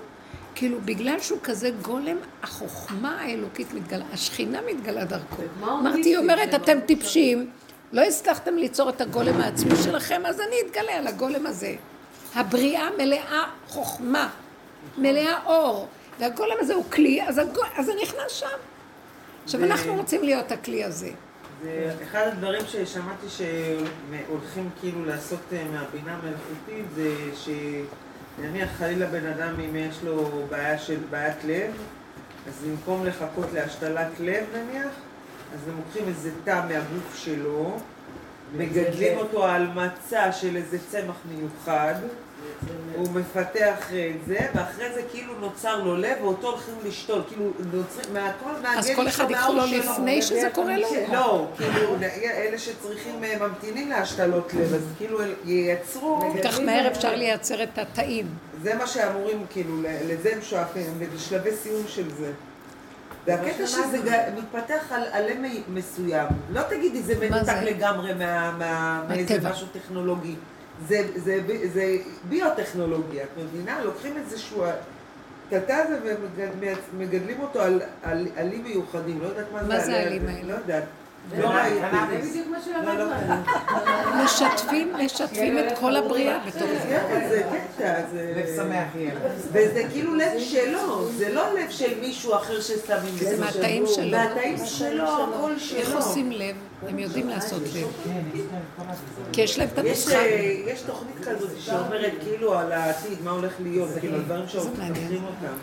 כאילו, בגלל שהוא כזה גולם, החוכמה האלוקית מתגלה, השכינה מתגלה דרכו. אמרתי, היא אומרת, אתם טיפשים, לא הצלחתם ליצור את הגולם העצמי שלכם, אז אני אתגלה על הגולם הזה. הבריאה מלאה חוכמה, מלאה אור, והגולם הזה הוא כלי, אז, הגול, אז זה נכנס שם. עכשיו, אנחנו רוצים להיות הכלי הזה. זה אחד הדברים ששמעתי שהולכים כאילו לעשות אה, מהבינה המלאכותית, זה ש... נניח חלילה בן אדם אם יש לו בעיה של בעיית לב, אז במקום לחכות להשתלת לב נניח, אז הם לוקחים איזה תא מהגוף שלו, מגדלים אותו על מצע של איזה צמח מיוחד, הוא מפתח את זה, ואחרי זה כאילו נוצר לו לב, ואותו הולכים לשתול, כאילו נוצרים, מהכל מעניין אז כל אחד יקחו לו לפני שזה קורה לו? לא, כאילו, אלה שצריכים, אה, ממתינים להשתלות לב, אז כאילו ייצרו... כך מהר אפשר לייצר את התאים. זה מה שאמורים, כאילו, לזה הם שואפים, לשלבי סיום של זה. והקטע שזה מתפתח על עלה מסוים. לא תגידי, זה מנותק לגמרי מאיזה משהו טכנולוגי. זה, זה, זה ביוטכנולוגיה, את מבינה? לוקחים איזשהו תתה הזה ומגדלים אותו על עלים מיוחדים, לא יודעת מה זה. מה זה העלים האלה? לא יודעת. לא. זה. [LAUGHS] משתפים, משתפים את כל הבריאה בתוך זה. זה קטע, זה... לב שמח יהיה. וזה כאילו לב שלו, זה לא לב של מישהו אחר ששמים זה מהתאים שלו. מהתאים שלו, הכל שלו. איך עושים לב? הם יודעים לעשות לב. כי יש להם את הנוסחה. יש תוכנית כזאת שאומרת כאילו על העתיד, מה הולך להיות, כאילו דברים שעוברים אותם.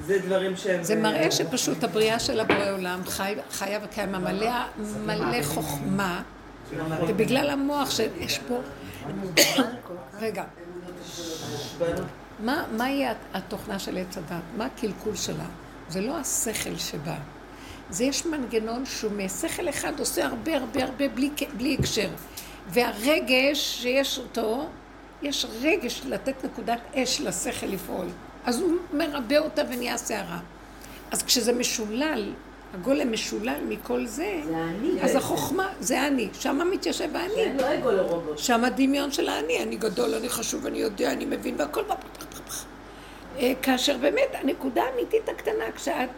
זה דברים שהם... זה מראה שפשוט הבריאה של הבורא עולם חי, חיה וקיימה מלא, מלא חוכמה, ובגלל המוח שיש פה... רגע. מה, מה יהיה התוכנה של עץ הדת? מה הקלקול שלה? זה לא השכל שבה. זה יש מנגנון שהוא משכל אחד עושה הרבה הרבה הרבה בלי, בלי הקשר. והרגש שיש אותו, יש רגש לתת נקודת אש לשכל לפעול. אז הוא מרבה אותה ונהיה שערה. אז כשזה משולל, הגולם משולל מכל זה, זה אני. אז החוכמה, זה אני, שם מתיישב האני. כן, לא אגו לרובוט. שם הדמיון של האני, אני גדול, אני חשוב, אני יודע, אני מבין, והכל... אה, כאשר באמת הנקודה האמיתית הקטנה, כשאת,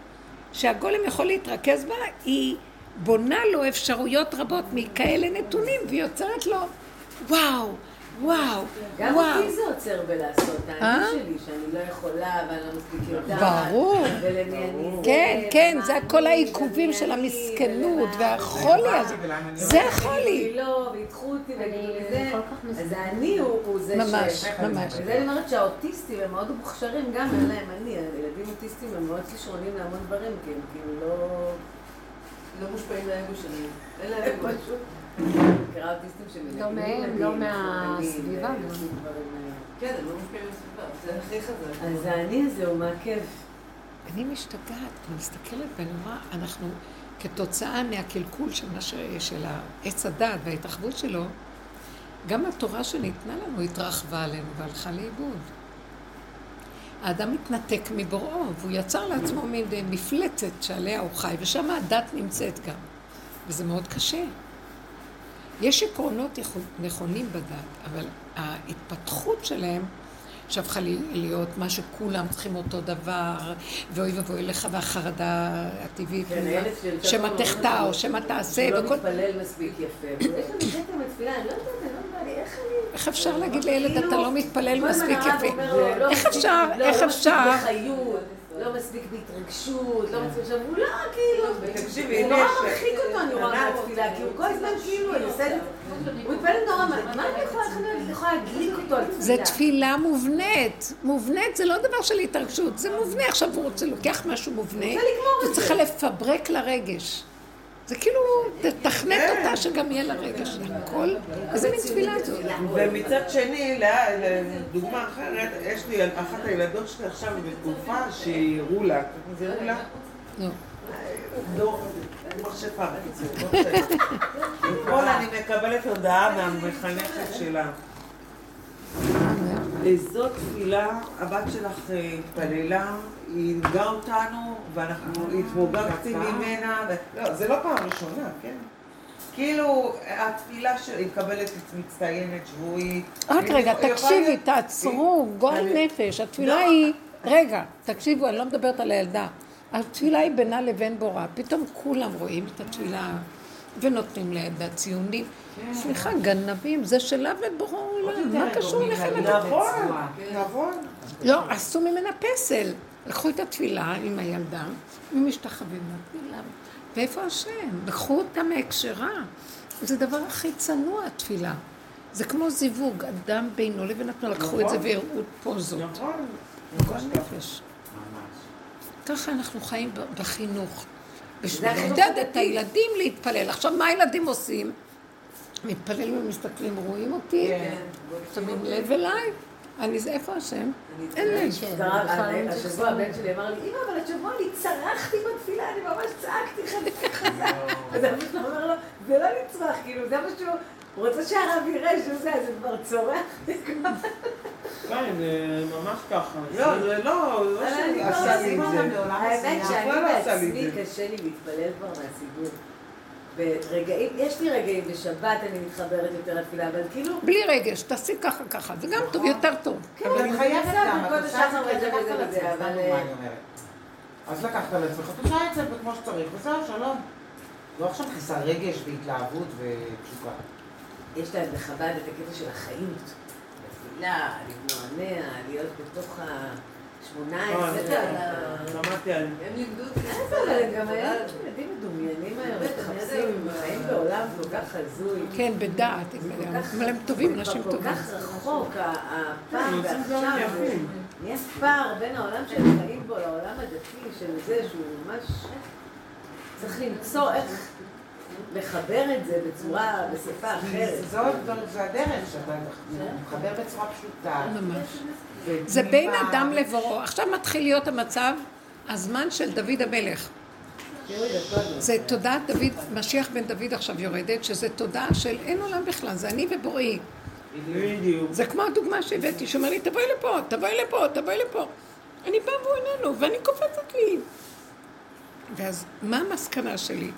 שהגולם יכול להתרכז בה, היא בונה לו אפשרויות רבות מכאלה נתונים, והיא יוצרת לו, וואו, וואו, גם וואו. אותי זה עוצר בלעשות, אה? האני שלי, שאני לא יכולה ואני לא מספיק יודעת. ברור. ולמי אני זה. כן, כן, זה כל העיכובים של המסכנות והחולי הזה. זה החולי. לא, וידחו אותי ויגידו לי אני זה. אז האני הוא הוא זה ש... ממש, ממש. וזה אני אומרת שהאוטיסטים הם מאוד מוכשרים גם, אין להם אני. ילדים אוטיסטים הם מאוד כישרונים להמון דברים, כי הם כאילו לא... לא מושפעים מהאגו שלהם. אין להם אגו. לא לא מהסביבה גם. דברים, אה. כן, הם לא מהסביבה. זה הכי חזק. אז האני הזה הוא מעכב. אני משתגעת, אני מסתכלת ואני אומרת, אנחנו, כתוצאה מהקלקול של, מה ש... של העץ הדת וההתרחבות שלו, גם התורה שניתנה לנו התרחבה עלינו והלכה לאיבוד. האדם מתנתק מבוראו, והוא יצר לעצמו מין מפלצת שעליה הוא חי, ושם הדת נמצאת גם. וזה מאוד קשה. יש עקרונות נכונים בדת, אבל ההתפתחות שלהם שהפכה לי להיות מה שכולם צריכים אותו דבר, ואוי ואבוי לך והחרדה הטבעית, כן, שמא תחטא או שמא תעשה. הוא לא מתפלל מספיק יפה. יש לנו קטע מתפילה, אני לא יודעת, אני לא יודעת, איך אני... איך אפשר להגיד לילד, אתה כאילו, לא מתפלל מספיק יפה? לא איך אפשר, איך לא אפשר? לא מספיק בהתרגשות, לא מספיק עכשיו, הוא לא, כאילו, תקשיבי, זה נורא יש- מרחיק אותו, אני רואה מהתפילה, כי הוא כל הזמן כאילו, אני עושה את זה, הוא מתפלל נורא, מה אני יכולה, להדליק אותו על זה תפילה? תפילה מובנית. מובנית זה לא דבר של התרגשות, זה מובנה. עכשיו הוא רוצה, לוקח משהו מובנה, הוא צריך לפברק לרגש. זה כאילו, תתכנת אותה שגם יהיה לה רגש להכל. איזה מין תפילה זאת? ומצד שני, לדוגמה אחרת, יש לי אחת הילדות שלי עכשיו בתקופה שהיא רולה. זה רולה? בקיצור. לא משנה. אתמול אני מקבלת הודעה מהמחנכת שלה. זאת תפילה, הבת שלך אה, התפללה, היא לימדה אותנו, ואנחנו התמוגגתי ממנה. לא, זה לא פעם ראשונה, כן? כאילו, התפילה שהיא מקבלת מצטיינת שבועית. רק היא- רגע, תקשיבי, תעצרו, גועל נפש. התפילה לא. היא, רגע, תקשיבו, אני לא מדברת על הילדה. התפילה היא בינה לבין בורא. פתאום כולם רואים את התפילה ונותנים לילדה ציונים. סליחה, גנבים, זה שלה ובורא עולם. מה קשור אליכם? נכון, נכון. לא, עשו ממנה פסל. לקחו את התפילה עם הילדה, ומשתחווים לתפילה. ואיפה השם? לקחו אותה מהקשרה. זה הדבר הכי צנוע, התפילה. זה כמו זיווג, אדם בינו לבין עצמו, לקחו את זה נכון. והראו פוזות. נכון. גועל נפש. ככה אנחנו חיים בחינוך. בשביל לעודד את. הילדים להתפלל. עכשיו, מה הילדים עושים? מתפללים ומסתכלים, רואים אותי? כן. שמים לב אליי? אני זה, איפה השם? אין לב. קרה- השבוע הבן שלי אמר לי, אמא, אבל השבוע אני צרחתי בתפילה, אני ממש צעקתי חזק חזק. אז אבא שלו אומר לו, זה לא לצרוח, כאילו, זה מה שהוא... הוא רוצה שהרב יראה שהוא זה, אז הוא כבר צורח. כן, זה ממש ככה. לא, זה לא, לא אבל אני שאני כבר עשה לי את לא זה. האמת שאני לא לי בעצמי זה. קשה לי להתפלל כבר מהציבור. ברגעים, יש לי רגעים בשבת אני מתחברת יותר לתפילה, אבל כאילו... בלי רגש, תעשי ככה ככה, זה גם טוב, יותר טוב. כן, אבל היא חייבת בסדר, גם, אבל... אני. אז לקחת על עצמך, תעשה את זה כמו שצריך, וזהו, שלום. לא עכשיו מכניסה רגש והתלהבות ותשוקה. יש להם בחב"ד את הקטע של החיות. בתפילה, להתנוענע, להיות בתוך ה-18. אה, שמעתי על... הם לימדו אותי. אבל הם גם היה ילדים מדומיינים היום, מתחפשים, חיים בעולם כל כך הזוי. כן, בדעת, הם- אבל הם טובים, אנשים כל טובים. כך רחוק, ה- הפער הם עושים דברים ועכשיו. יש פער בין העולם שהם חיים בו לעולם הדתי של זה שהוא ממש... צריך למצוא איך לחבר את זה בצורה, בשפה אחרת. זאת, זה הדרך שאתה מחבר בצורה פשוטה. ממש. זה בין אדם לבוראו. עכשיו מתחיל להיות המצב, הזמן של דוד המלך. זה תודעת דוד, משיח בן דוד עכשיו יורדת, שזה תודעה של אין עולם בכלל, זה אני ובוראי. זה כמו הדוגמה שהבאתי, שאומר לי, תבואי לפה, תבואי לפה, תבואי לפה. אני באה והוא איננו, ואני קופצת לי. ואז מה המסקנה שלי?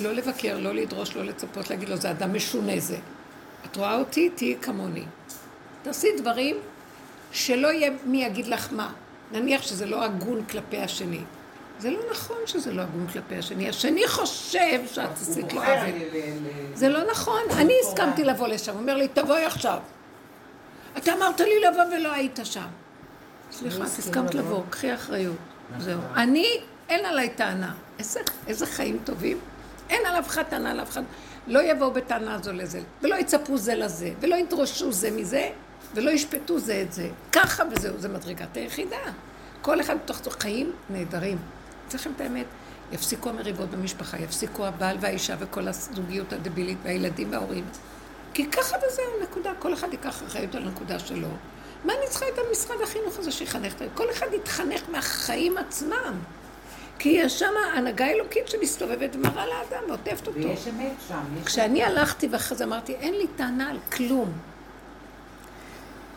לא לבקר, לא לדרוש, לא לצפות, להגיד לו, זה אדם משונה זה. את רואה אותי? תהיי כמוני. תעשי דברים שלא יהיה מי יגיד לך מה. נניח שזה לא הגון כלפי השני. זה לא נכון שזה לא הגון כלפי השני. השני חושב שאת עשית לו עוול. זה לא נכון. אני הסכמתי לבוא לשם. הוא אומר לי, תבואי עכשיו. אתה אמרת לי לבוא ולא היית שם. סליחה, את הסכמת לבוא, קחי אחריות. זהו. אני, אין עליי טענה. איזה חיים טובים. אין על אף אחד טענה על אף אחד. לא יבואו בטענה זו לזה, ולא יצפו זה לזה, ולא ידרשו זה מזה, ולא ישפטו זה את זה. ככה וזהו, זה מדרגת היחידה. כל אחד בתוך תוך חיים נהדרים. לכם את האמת, יפסיקו המריבות במשפחה, יפסיקו הבעל והאישה וכל הזוגיות הדבילית והילדים וההורים. כי ככה וזהו, נקודה. כל אחד ייקח אחריות על הנקודה שלו. מה אני צריכה את המשרד החינוך הזה שיחנך? את- כל אחד יתחנך מהחיים עצמם. כי יש שם הנהגה אלוקית שמסתובבת ומראה לאדם ועוטפת אותו. ויש אמת שם. כשאני הלכתי ואחרי זה אמרתי, אין לי טענה על כלום.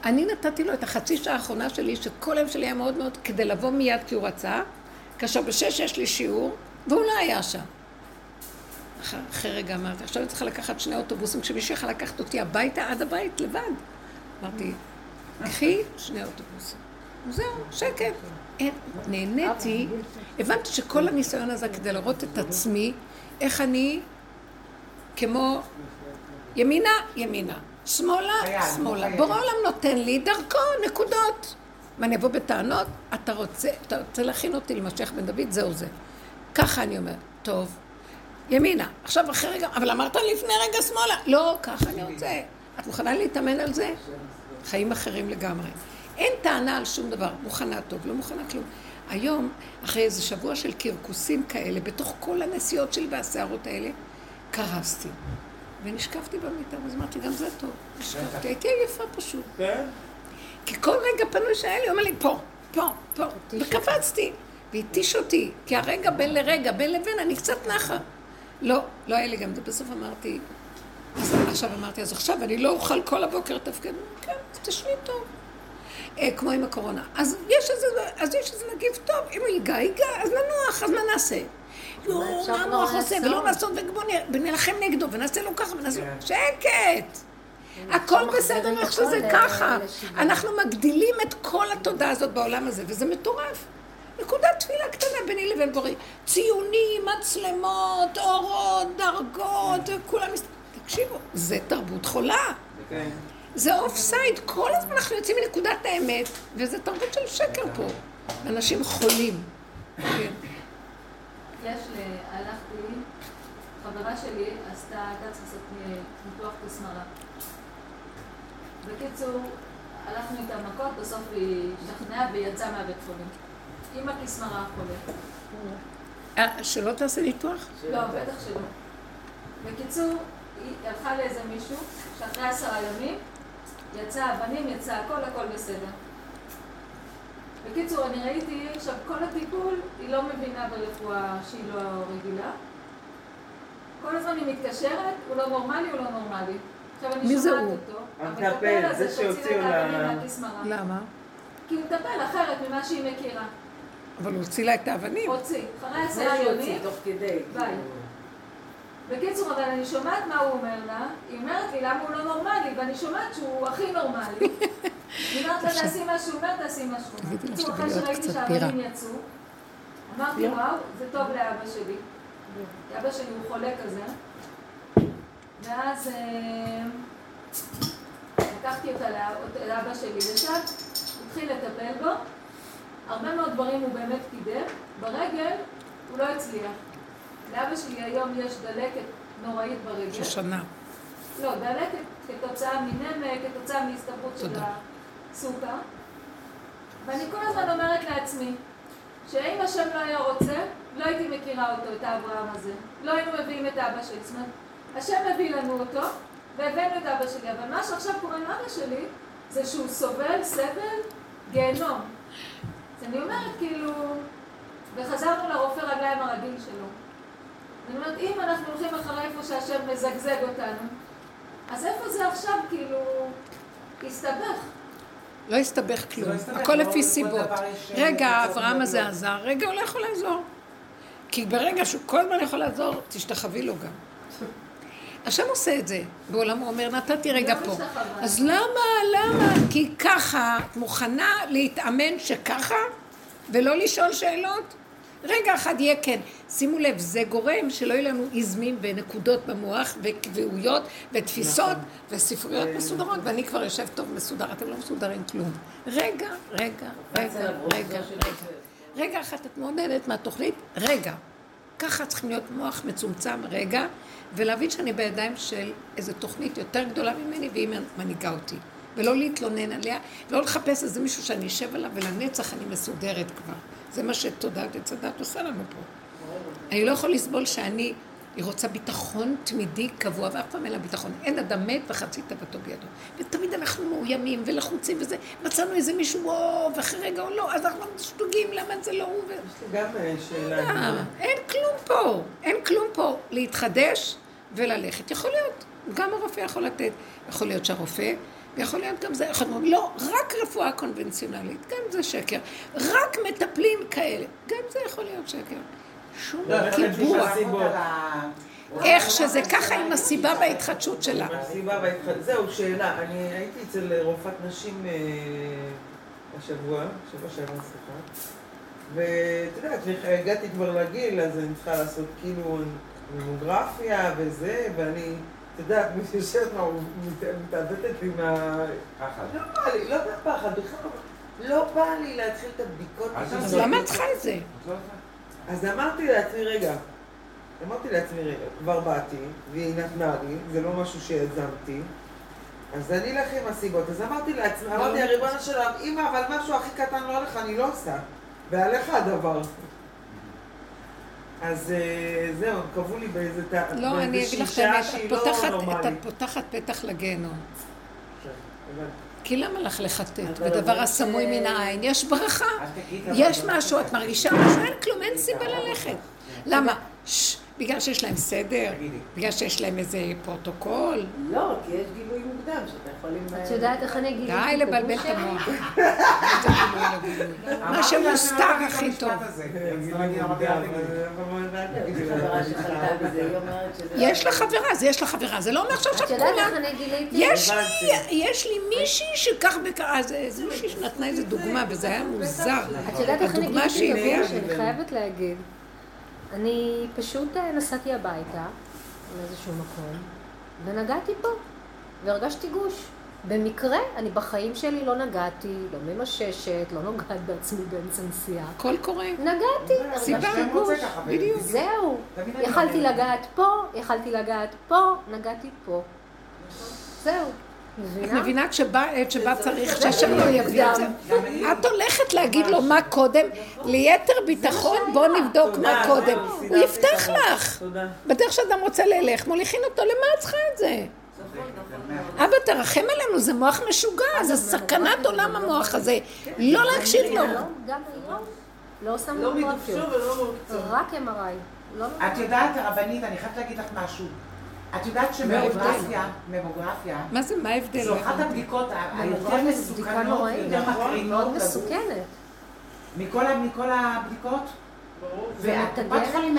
אני נתתי לו את החצי שעה האחרונה שלי, שכל היום שלי היה מאוד מאוד, כדי לבוא מיד כי הוא רצה, כאשר בשש יש לי שיעור, והוא לא היה שם. אחר, אחרי רגע אמרתי, עכשיו אני צריכה לקחת שני אוטובוסים, כשמישהו יכול לקחת אותי הביתה עד הבית לבד. אמרתי, קחי שני אוטובוסים. זהו, שקט. נהניתי, הבנתי שכל הניסיון הזה כדי לראות את עצמי, איך אני כמו ימינה, ימינה, שמאלה, שמאלה. בורא עולם נותן לי דרכו, נקודות. מה, אני אבוא בטענות? אתה רוצה, אתה רוצה להכין אותי למשיח בן דוד? זהו זה. ככה אני אומרת, טוב, ימינה. עכשיו אחרי רגע, אבל אמרת לפני רגע שמאלה. לא, ככה אני רוצה. את מוכנה להתאמן על זה? חיים אחרים לגמרי. אין טענה על שום דבר. מוכנה טוב, לא מוכנה כלום. היום, אחרי איזה שבוע של קרקוסים כאלה, בתוך כל הנסיעות שלי והסערות האלה, קרסתי. ונשקפתי במיטה, ואז אמרתי, גם זה טוב. נשקפתי, הייתי עייפה פשוט. כן? כי כל רגע פנוי שהיה לי, הוא אומר לי, פה, פה, פה. וקפצתי, והתיש אותי, כי הרגע בין לרגע, בין לבין, אני קצת נחה. לא, לא היה לי גם זה. בסוף אמרתי, אז עכשיו אמרתי, אז עכשיו אני לא אוכל כל הבוקר לתפקד. כן, אז תשבי טוב. אה, כמו עם הקורונה. אז אז יש איזה נגיף טוב, אם הוא ייגע, ייגע, אז ננוח, אז מה נעשה? לא, מה המוח עושה, ולא לעשות, ובואו נלחם נגדו, ונעשה לו ככה, ונעשה לו... שקט! הכל בסדר איך שזה ככה. אנחנו מגדילים את כל התודעה הזאת בעולם הזה, וזה מטורף. נקודת תפילה קטנה ביני לבין בוראי. ציונים, מצלמות, אורות, דרגות, וכולם... מס- תקשיבו, זה תרבות חולה. כן. זה offside, כל הזמן אנחנו יוצאים מנקודת האמת, וזה תרבות של שקר פה. אנשים חולים. כן. יש לי, הלכתי, חברה שלי עשתה, הייתה צריכה לעשות ניתוח כוס בקיצור, הלכנו איתה מכות, בסוף היא השתכנעה והיא יצאה מהבית חולים. עם הכיס מרה החולה. אה, שלא תעשה ניתוח? לא, בטח שלא. בקיצור, היא הלכה לאיזה מישהו, שאחרי עשרה ימים, יצא אבנים, יצא הכל, הכל בסדר. בקיצור, אני ראיתי, עכשיו, כל הטיפול, היא לא מבינה ברפואה שהיא לא רגילה. כל הזמן היא מתקשרת, הוא לא נורמלי, הוא לא נורמלי. עכשיו אני מי זה שומעת הוא? אותו. המטפל, זה שהוציא שהוציאו לה. למה? כי הוא מטפל אחרת ממה שהיא מכירה. אבל הוא הוציא לה את האבנים. הוציא. אחרי עשרה ימים, תוך כדי. ביי. בקיצור, אבל אני שומעת מה הוא אומר לה, היא אומרת לי למה הוא לא נורמלי, ואני שומעת שהוא הכי נורמלי. [LAUGHS] היא אומרת לה תעשי מה שהוא אומר, תעשי לה בקיצור, אחרי שראיתי קצת שהאבנים יצאו, אמרתי וואו, זה טוב לאבא שלי. אבא שלי הוא חולה כזה. ואז אה, לקחתי אותה לאב- לאבא שלי לשם, התחיל לטפל בו. הרבה מאוד דברים הוא באמת קידם. ברגל הוא לא הצליח. לאבא שלי היום יש דלקת נוראית ברגל. שושנה. לא, דלקת כתוצאה מנמק, כתוצאה מהסתברות של תודה. הסוכר. ואני כל הזמן אומרת לעצמי, שאם השם לא היה רוצה, לא הייתי מכירה אותו, את האברהם הזה. לא היינו מביאים את אבא שלי. זאת אומרת, השם הביא לנו אותו, והבאנו את אבא שלי. אבל מה שעכשיו קורה עם אבא שלי, זה שהוא סובל סבל גיהנום. אז אני אומרת, כאילו, וחזרנו לרופא רגליים הרגיל שלו. אני אומרת, אם אנחנו הולכים אחרי איפה שהשם מזגזג אותנו, אז איפה זה עכשיו, כאילו, הסתבך? לא הסתבך כלום, לא הסתבך, הכל לא לפי סיבות. יש, רגע, אה, האברהם הזה עזר, רגע, הוא לא יכול לעזור. כי ברגע שהוא כל הזמן יכול לעזור, תשתחווי לו גם. השם עושה את זה. בעולם הוא אומר, נתתי רגע לא פה. אז למה, למה? כי ככה, את מוכנה להתאמן שככה, ולא לשאול שאלות? רגע אחד יהיה כן. שימו לב, זה גורם שלא יהיו לנו איזמים ונקודות במוח וקביעויות ותפיסות וספריות מסודרות, ואני כבר יושב טוב מסודר, אתם לא מסודרים כלום. רגע, רגע, רגע, רגע, רגע. רגע אחד את מאוד נהנית מהתוכנית, רגע. ככה צריכים להיות מוח מצומצם רגע, ולהבין שאני בידיים של איזו תוכנית יותר גדולה ממני, והיא מנהיגה אותי. ולא להתלונן עליה, ולא לחפש איזה מישהו שאני אשב עליו, ולנצח אני מסודרת כבר. זה מה שתודעת עץ הדת עושה לנו פה. אני לא יכול לסבול שאני, היא רוצה ביטחון תמידי קבוע, ואף פעם אין לה ביטחון. אין אדם מת וחצי תאוותו בידו. ותמיד אנחנו מאוימים ולחוצים וזה. מצאנו איזה מישהו, וואו, ואחרי רגע או לא, אז אנחנו שטוגים, למה זה לא הוא? יש לי גם אה, שאלה. אה, אין כלום פה, אין כלום פה. להתחדש וללכת. יכול להיות, גם הרופא יכול לתת. יכול להיות שהרופא, ויכול להיות גם זה, יכול להיות, לא, רק רפואה קונבנציונלית, גם זה שקר. רק מטפלים כאלה, גם זה יכול להיות שקר. שום לא, איך קיבוע. איך שזה ככה עם הסיבה וההתחדשות שלה. הסיבה וההתחדשות, זהו, שאלה. אני הייתי אצל רופאת נשים אה, השבוע, שבוע שעבר, סליחה. ואת יודעת, הגעתי כבר לגיל, אז אני צריכה לעשות כאילו ממוגרפיה וזה, ואני, את יודעת, מי שיושבת מתעוותת לי מה... פחד. לא בא לי, לא מהפחד, בכלל לא בא לי להתחיל את הבדיקות. אז למה את צריכה את זה? אז אמרתי לעצמי, רגע, אמרתי לעצמי, רגע, כבר באתי, והיא נתנה לי, זה לא משהו שיזמתי, אז אני אלך עם הסיבות. אז אמרתי לעצמי, אמרתי, הריבונו של העם, אמא, אבל משהו הכי קטן לא הולך, אני לא עושה. ועליך הדבר. אז אה, זהו, קבעו לי באיזה לא, אני אגיד לך את האמת, את פותחת פתח לגיהנום. כי למה לך לחטט בדבר הסמוי מן העין? יש ברכה, יש משהו, את מרגישה משהו, אין כלום, אין סיבה ללכת. למה? בגלל שיש להם סדר? בגלל שיש להם איזה פרוטוקול? לא, כי יש גילוי מוקדם שאתה יכול עם... את יודעת איך אני גיליתי? די לבלבל את המוח. [LAUGHS] מה שמוסתר הכי טוב. יש לה חברה, זה יש לה חברה, זה לא אומר שעכשיו כולם... את יודעת איך אני גיליתי? יש לי מישהי שכך וכך, זה מישהי שנתנה איזה דוגמה, וזה היה מוזר. את יודעת איך אני גיליתי? שאני חייבת להגיד. אני פשוט אה, נסעתי הביתה, מאיזשהו מקום, ונגעתי פה, והרגשתי גוש. במקרה, אני בחיים שלי לא נגעתי, לא ממששת, לא נוגעת בעצמי באמצע נסיעה. הכל קורה. נגעתי, הרגשתי גוש. בדיוק. זהו. יכלתי לגעת פה, יכלתי לגעת פה, נגעתי פה. זהו. את מבינה כשבא עת שבה צריך שהשם לא יביא את זה? את הולכת להגיד לו מה קודם, ליתר ביטחון בוא נבדוק מה קודם. הוא יפתח לך. בדרך שאדם רוצה ללך, מוליכין אותו, למה את צריכה את זה? אבא תרחם עלינו, זה מוח משוגע, זה סכנת עולם המוח הזה. לא להקשיב לו. גם היום לא שמנו מגרפיות, רק MRI. את יודעת, הרבנית, אני חייבת להגיד לך משהו. את יודעת שממוגרפיה, ממוגרפיה, מה זה, מה ההבדל? זו אחת הבדיקות היותר מסוכנות, יותר מקרינות. מאוד מסוכנת. מכל הבדיקות? והקופת חולים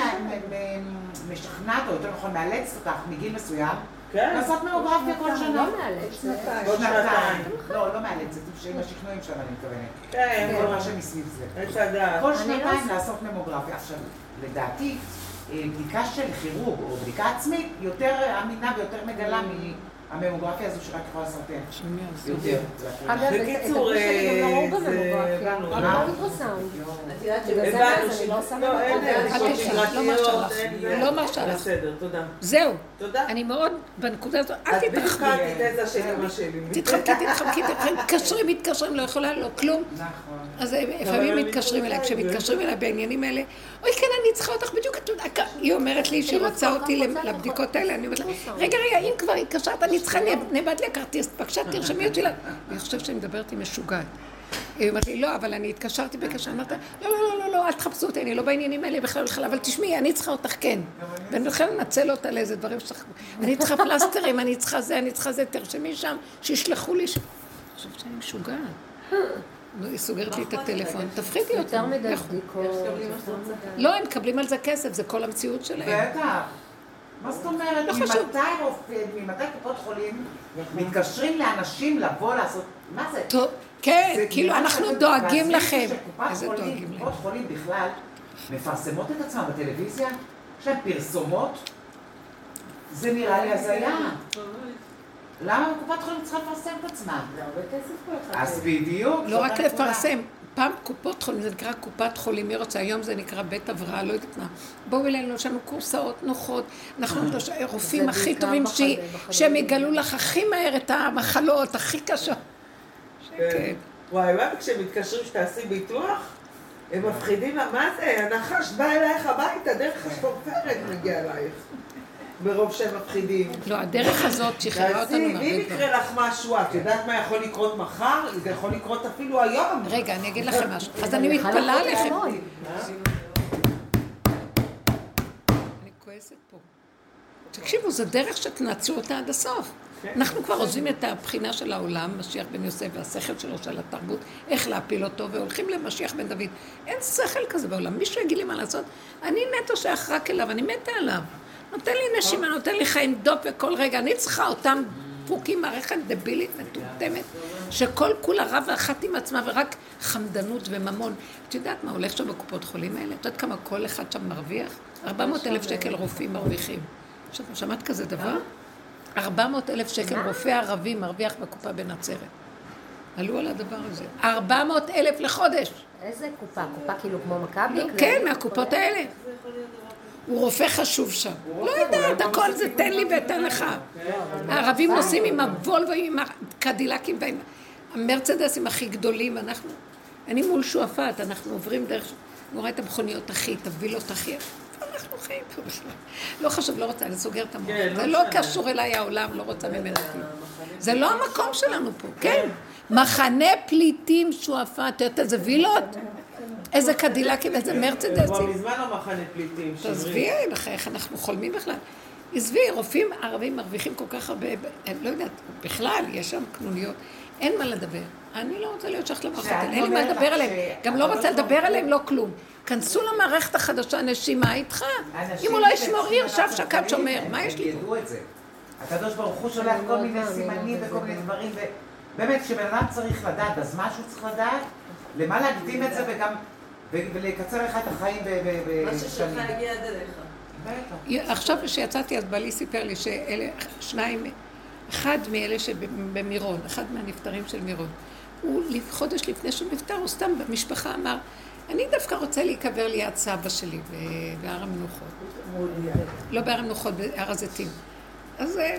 משכנעת, או יותר נכון מאלצת אותך מגיל מסוים, לעשות ממוגרפיה כל שנה. לא מאלצת. עוד שנתיים. לא, לא מאלצת, עם השכנועים שלנו אני מתכוונת. כן. כל מה שמסביב זה. כל שנתיים לעשות ממוגרפיה. עכשיו, לדעתי, בדיקה של כירורג או בדיקה עצמית יותר אמינה ויותר מגלה מהממוגרפיה הזו שרק יכולה לסרטן. יותר. אגב, הגוף שלי גם נראו בממוגרפיה, רק לא אולטרסאונד. את יודעת זה אני לא שמה לא מרשה לך. בסדר, תודה. זהו. תודה. אני מאוד, בנקודה הזאת, אל תתרחבי. את בדיוק האנטיתזה שלי. תתחבקי, תתחבקי, מתקשרים, מתקשרים, לא יכולה, לא כלום. נכון. אז לפעמים מתקשרים אליי, כשמתקשרים אליי בעניינים האלה, אוי כן, אני צריכה אותך בדיוק, היא אומרת לי שהיא רוצה אותי לבדיקות האלה, אני אומרת לה, רגע, רגע, אם כבר התקשרת, אני צריכה, נאבד לי הכרטיס, בבקשה תרשמי אותי לה. אני חושבת שאני מדברת עם משוגעת. היא אומרת לי, לא, אבל אני התקשרתי בקשר, אמרת, לא, לא, לא, לא, לא, אל תחפשו אותי, אני לא בעניינים האלה בכלל בכלל, אבל תשמעי, אני צריכה אותך כן. ואני בכלל לנצל אותה לאיזה דברים שצריך, אני צריכה פלסטרים, אני צריכה זה, אני צריכה זה, תרשמי שם, שישלחו לי, אני חושבת שאני משוגעת. היא סוגרת לי את הטלפון, תפחידי אותם. יותר מדי בדיקות. לא, הם מקבלים על זה כסף, זה כל המציאות שלהם. בטח. מה זאת אומרת? לא חשוב. ממתי רופאים, ממתי קופות חולים מתקשרים לאנשים לבוא לעשות... מה זה? טוב, כן, כאילו אנחנו דואגים לכם. איזה דואגים להם? קופות חולים בכלל מפרסמות את עצמן בטלוויזיה, יש להן פרסומות, זה נראה לי הזיה. למה קופת חולים צריכה לפרסם את עצמה? זה הרבה כסף כל אחד. אז בדיוק. לא רק לפרסם. פעם קופות חולים, זה נקרא קופת חולים, מי רוצה? היום זה נקרא בית הבראה, לא יודעת מה. בואו אלינו, יש לנו קורסאות נוחות, אנחנו רופאים הכי טובים שהם יגלו לך הכי מהר את המחלות הכי קשות. כן. וואי, וואי, כשמתקשרים שתעשי ביטוח, הם מפחידים לה, מה זה? הנחש בא אלייך הביתה, דרך השפופרת מגיע אלייך. מרוב שהם מפחידים. לא, הדרך הזאת שחררה אותנו מהרבה ואם יקרה לך משהו, את יודעת מה יכול לקרות מחר? זה יכול לקרות אפילו היום. רגע, אני אגיד לכם משהו. אז אני מתפלאה עליכם. אני כועסת פה. תקשיבו, זו דרך שתנצלו אותה עד הסוף. אנחנו כבר עוזבים את הבחינה של העולם, משיח בן יוסף והשכל שלו של התרבות, איך להפיל אותו, והולכים למשיח בן דוד. אין שכל כזה בעולם. מישהו יגיד לי מה לעשות? אני נטו שייך רק אליו, אני מתה עליו. נותן לי נשימה, נותן לי חיים דופק כל רגע. אני צריכה אותם פוקים, מערכת דבילית מטומטמת, שכל כולה רבה אחת עם עצמה ורק חמדנות וממון. את יודעת מה הולך שם בקופות חולים האלה? את יודעת כמה כל אחד שם מרוויח? 400 אלף שקל רופאים מרוויחים. עכשיו, שמעת כזה דבר? 400 אלף שקל רופא ערבי מרוויח בקופה בנצרת. עלו על הדבר הזה. 400 אלף לחודש. איזה קופה? קופה כאילו כמו מכבי? כן, מהקופות האלה. הוא רופא חשוב שם. לא יודעת, הכל זה תן לי ואתן לך. הערבים נוסעים עם הוולבו, עם הקדילקים ועם המרצדסים הכי גדולים, אנחנו... אני מול שועפאט, אנחנו עוברים דרך... אני רואה את המכוניות הכי, את הווילות הכי... אנחנו חיים פה בכלל? לא חשוב, לא רוצה, אני סוגר את המוח. זה לא קשור אליי העולם, לא רוצה ממנו כלום. זה לא המקום שלנו פה, כן. מחנה פליטים שועפאט, את יודעת איזה וילות? איזה קדילקים, איזה כבר מרצדסים. מזמן לא מחנה פליטים. תעזבי, איך אנחנו חולמים בכלל. עזבי, רופאים ערבים מרוויחים כל כך הרבה, אני לא יודעת, בכלל, יש שם קנוניות, אין מה לדבר. אני לא רוצה להיות שייכת למערכות האלה, אין לי מה לדבר עליהם. גם לא רוצה לדבר עליהם, לא כלום. כנסו למערכת החדשה, נשימה איתך. אם הוא לא ישמור עיר, שב שקד שומר, מה יש לי פה? ידעו את זה. הקדוש ברוך הוא שולח כל מיני סימנים וכל מיני דברים, ובאמת, כשבן אדם צריך לדעת, אז מה שהוא צריך לדעת? למה להקדים את זה וגם, ולקצר לך את החיים ב- ב- מה ששלך בשנים. הגיע עד אליך. בטח. עכשיו שיצאתי, אז בעלי סיפר לי שאלה שניים, אחד מאלה שבמירון, אחד מהנפטרים של מירון, הוא חודש לפני שהוא נפטר, הוא סתם במשפחה אמר, אני דווקא רוצה להיקבר ליד סבא שלי בהר המנוחות. לא בהר המנוחות, בהר הזיתים. אז אה,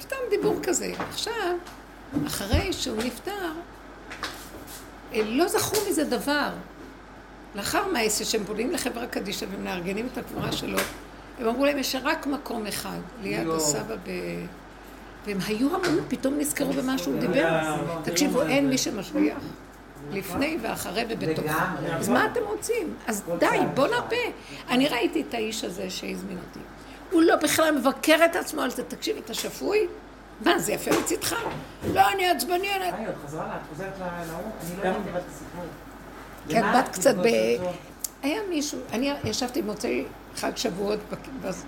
סתם דיבור כזה. עכשיו, אחרי שהוא נפטר, אה, לא זכרו מזה דבר. לאחר מעשה שהם פונים לחברה קדישא ומארגנים את הקבורה שלו, הם אמרו להם, יש רק מקום אחד, ליד. הסבא ב... והם היו המון, פתאום נזכרו במה שהוא דיבר. תקשיבו, אין מי שמשגיח. לפני ואחרי ובתוך. לגמרי. אז מה אתם רוצים? אז די, בוא נרפה. אני ראיתי את האיש הזה שהזמין אותי. הוא לא בכלל מבקר את עצמו על זה. תקשיב, אתה שפוי? מה, זה יפה מצידך? לא, אני עצבני, אני... חזרה לה, את חוזרת ל- להוא? אני לא הבנתי את הסיפור. כן, למה בת קצת ב... היה מישהו, אני ישבתי במוצאי חג שבועות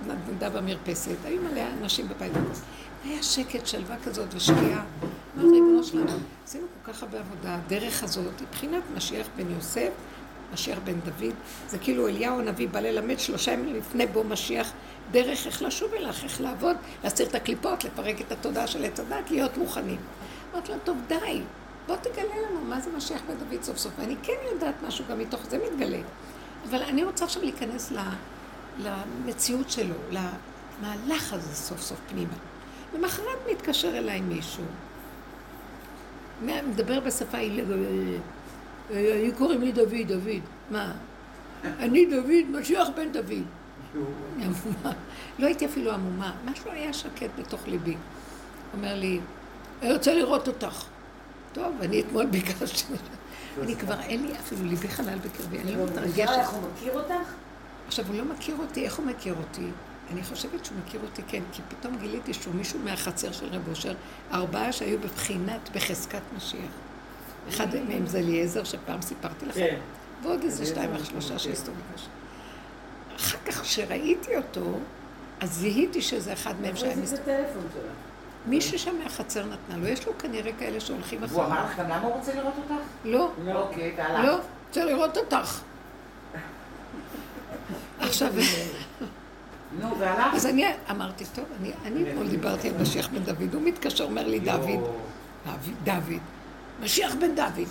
בנדנדה במרפסת, היו מלא אנשים בבית הכוס. היה שקט, שלווה כזאת ושקיעה. אמרתי, ריבונו שלנו, עשינו כל כך הרבה עבודה, הדרך הזאת, מבחינת משיח בן יוסף, משיח בן דוד, זה כאילו אליהו הנביא בא ללמד שלושה ימים לפני בוא משיח, דרך איך לשוב אליך, איך לעבוד, להסיר את הקליפות, לפרק את התודעה של עץ הדת, להיות מוכנים. אמרתי לו, טוב, די, בוא תגלה לנו מה זה משיח בן דוד סוף סוף. ואני כן יודעת משהו, גם מתוך זה מתגלה. אבל אני רוצה עכשיו להיכנס למציאות שלו, למהלך הזה סוף סוף פנימה. למחרת מתקשר אליי מישהו, מדבר בשפה, היל- אני קוראים לי דוד, דוד. מה? אני דוד, משיח בן דוד. לא הייתי אפילו עמומה, משהו היה שקט בתוך ליבי. אומר לי, אני רוצה לראות אותך. טוב, אני אתמול ביקשתי. אני כבר, אין לי אפילו ליבי חלל בקרבי, אני לא מתרגשת. איך הוא מכיר אותך? עכשיו, הוא לא מכיר אותי, איך הוא מכיר אותי? אני חושבת שהוא מכיר אותי, כן, כי פתאום גיליתי שהוא מישהו מהחצר של רב אושר, ארבעה שהיו בבחינת, בחזקת משיח. אחד מהם זה אליעזר, שפעם סיפרתי לכם, כן. ועוד איזה שתיים או שלושה שהסתובבו שם. אחר כך, כשראיתי אותו, אז זיהיתי שזה אחד מהם שהיה מסתובב. מישהו שם מהחצר נתנה לו, יש לו כנראה כאלה שהולכים אחריו. אמר לך גם למה הוא רוצה לראות אותך? לא, אוקיי, והלך. לא, רוצה לראות אותך. עכשיו, נו, והלך? אז אני אמרתי, טוב, אני, אני אתמול דיברתי על משיח בן דוד, הוא מתקשר, אומר לי, דוד, דוד, משיח בן דוד.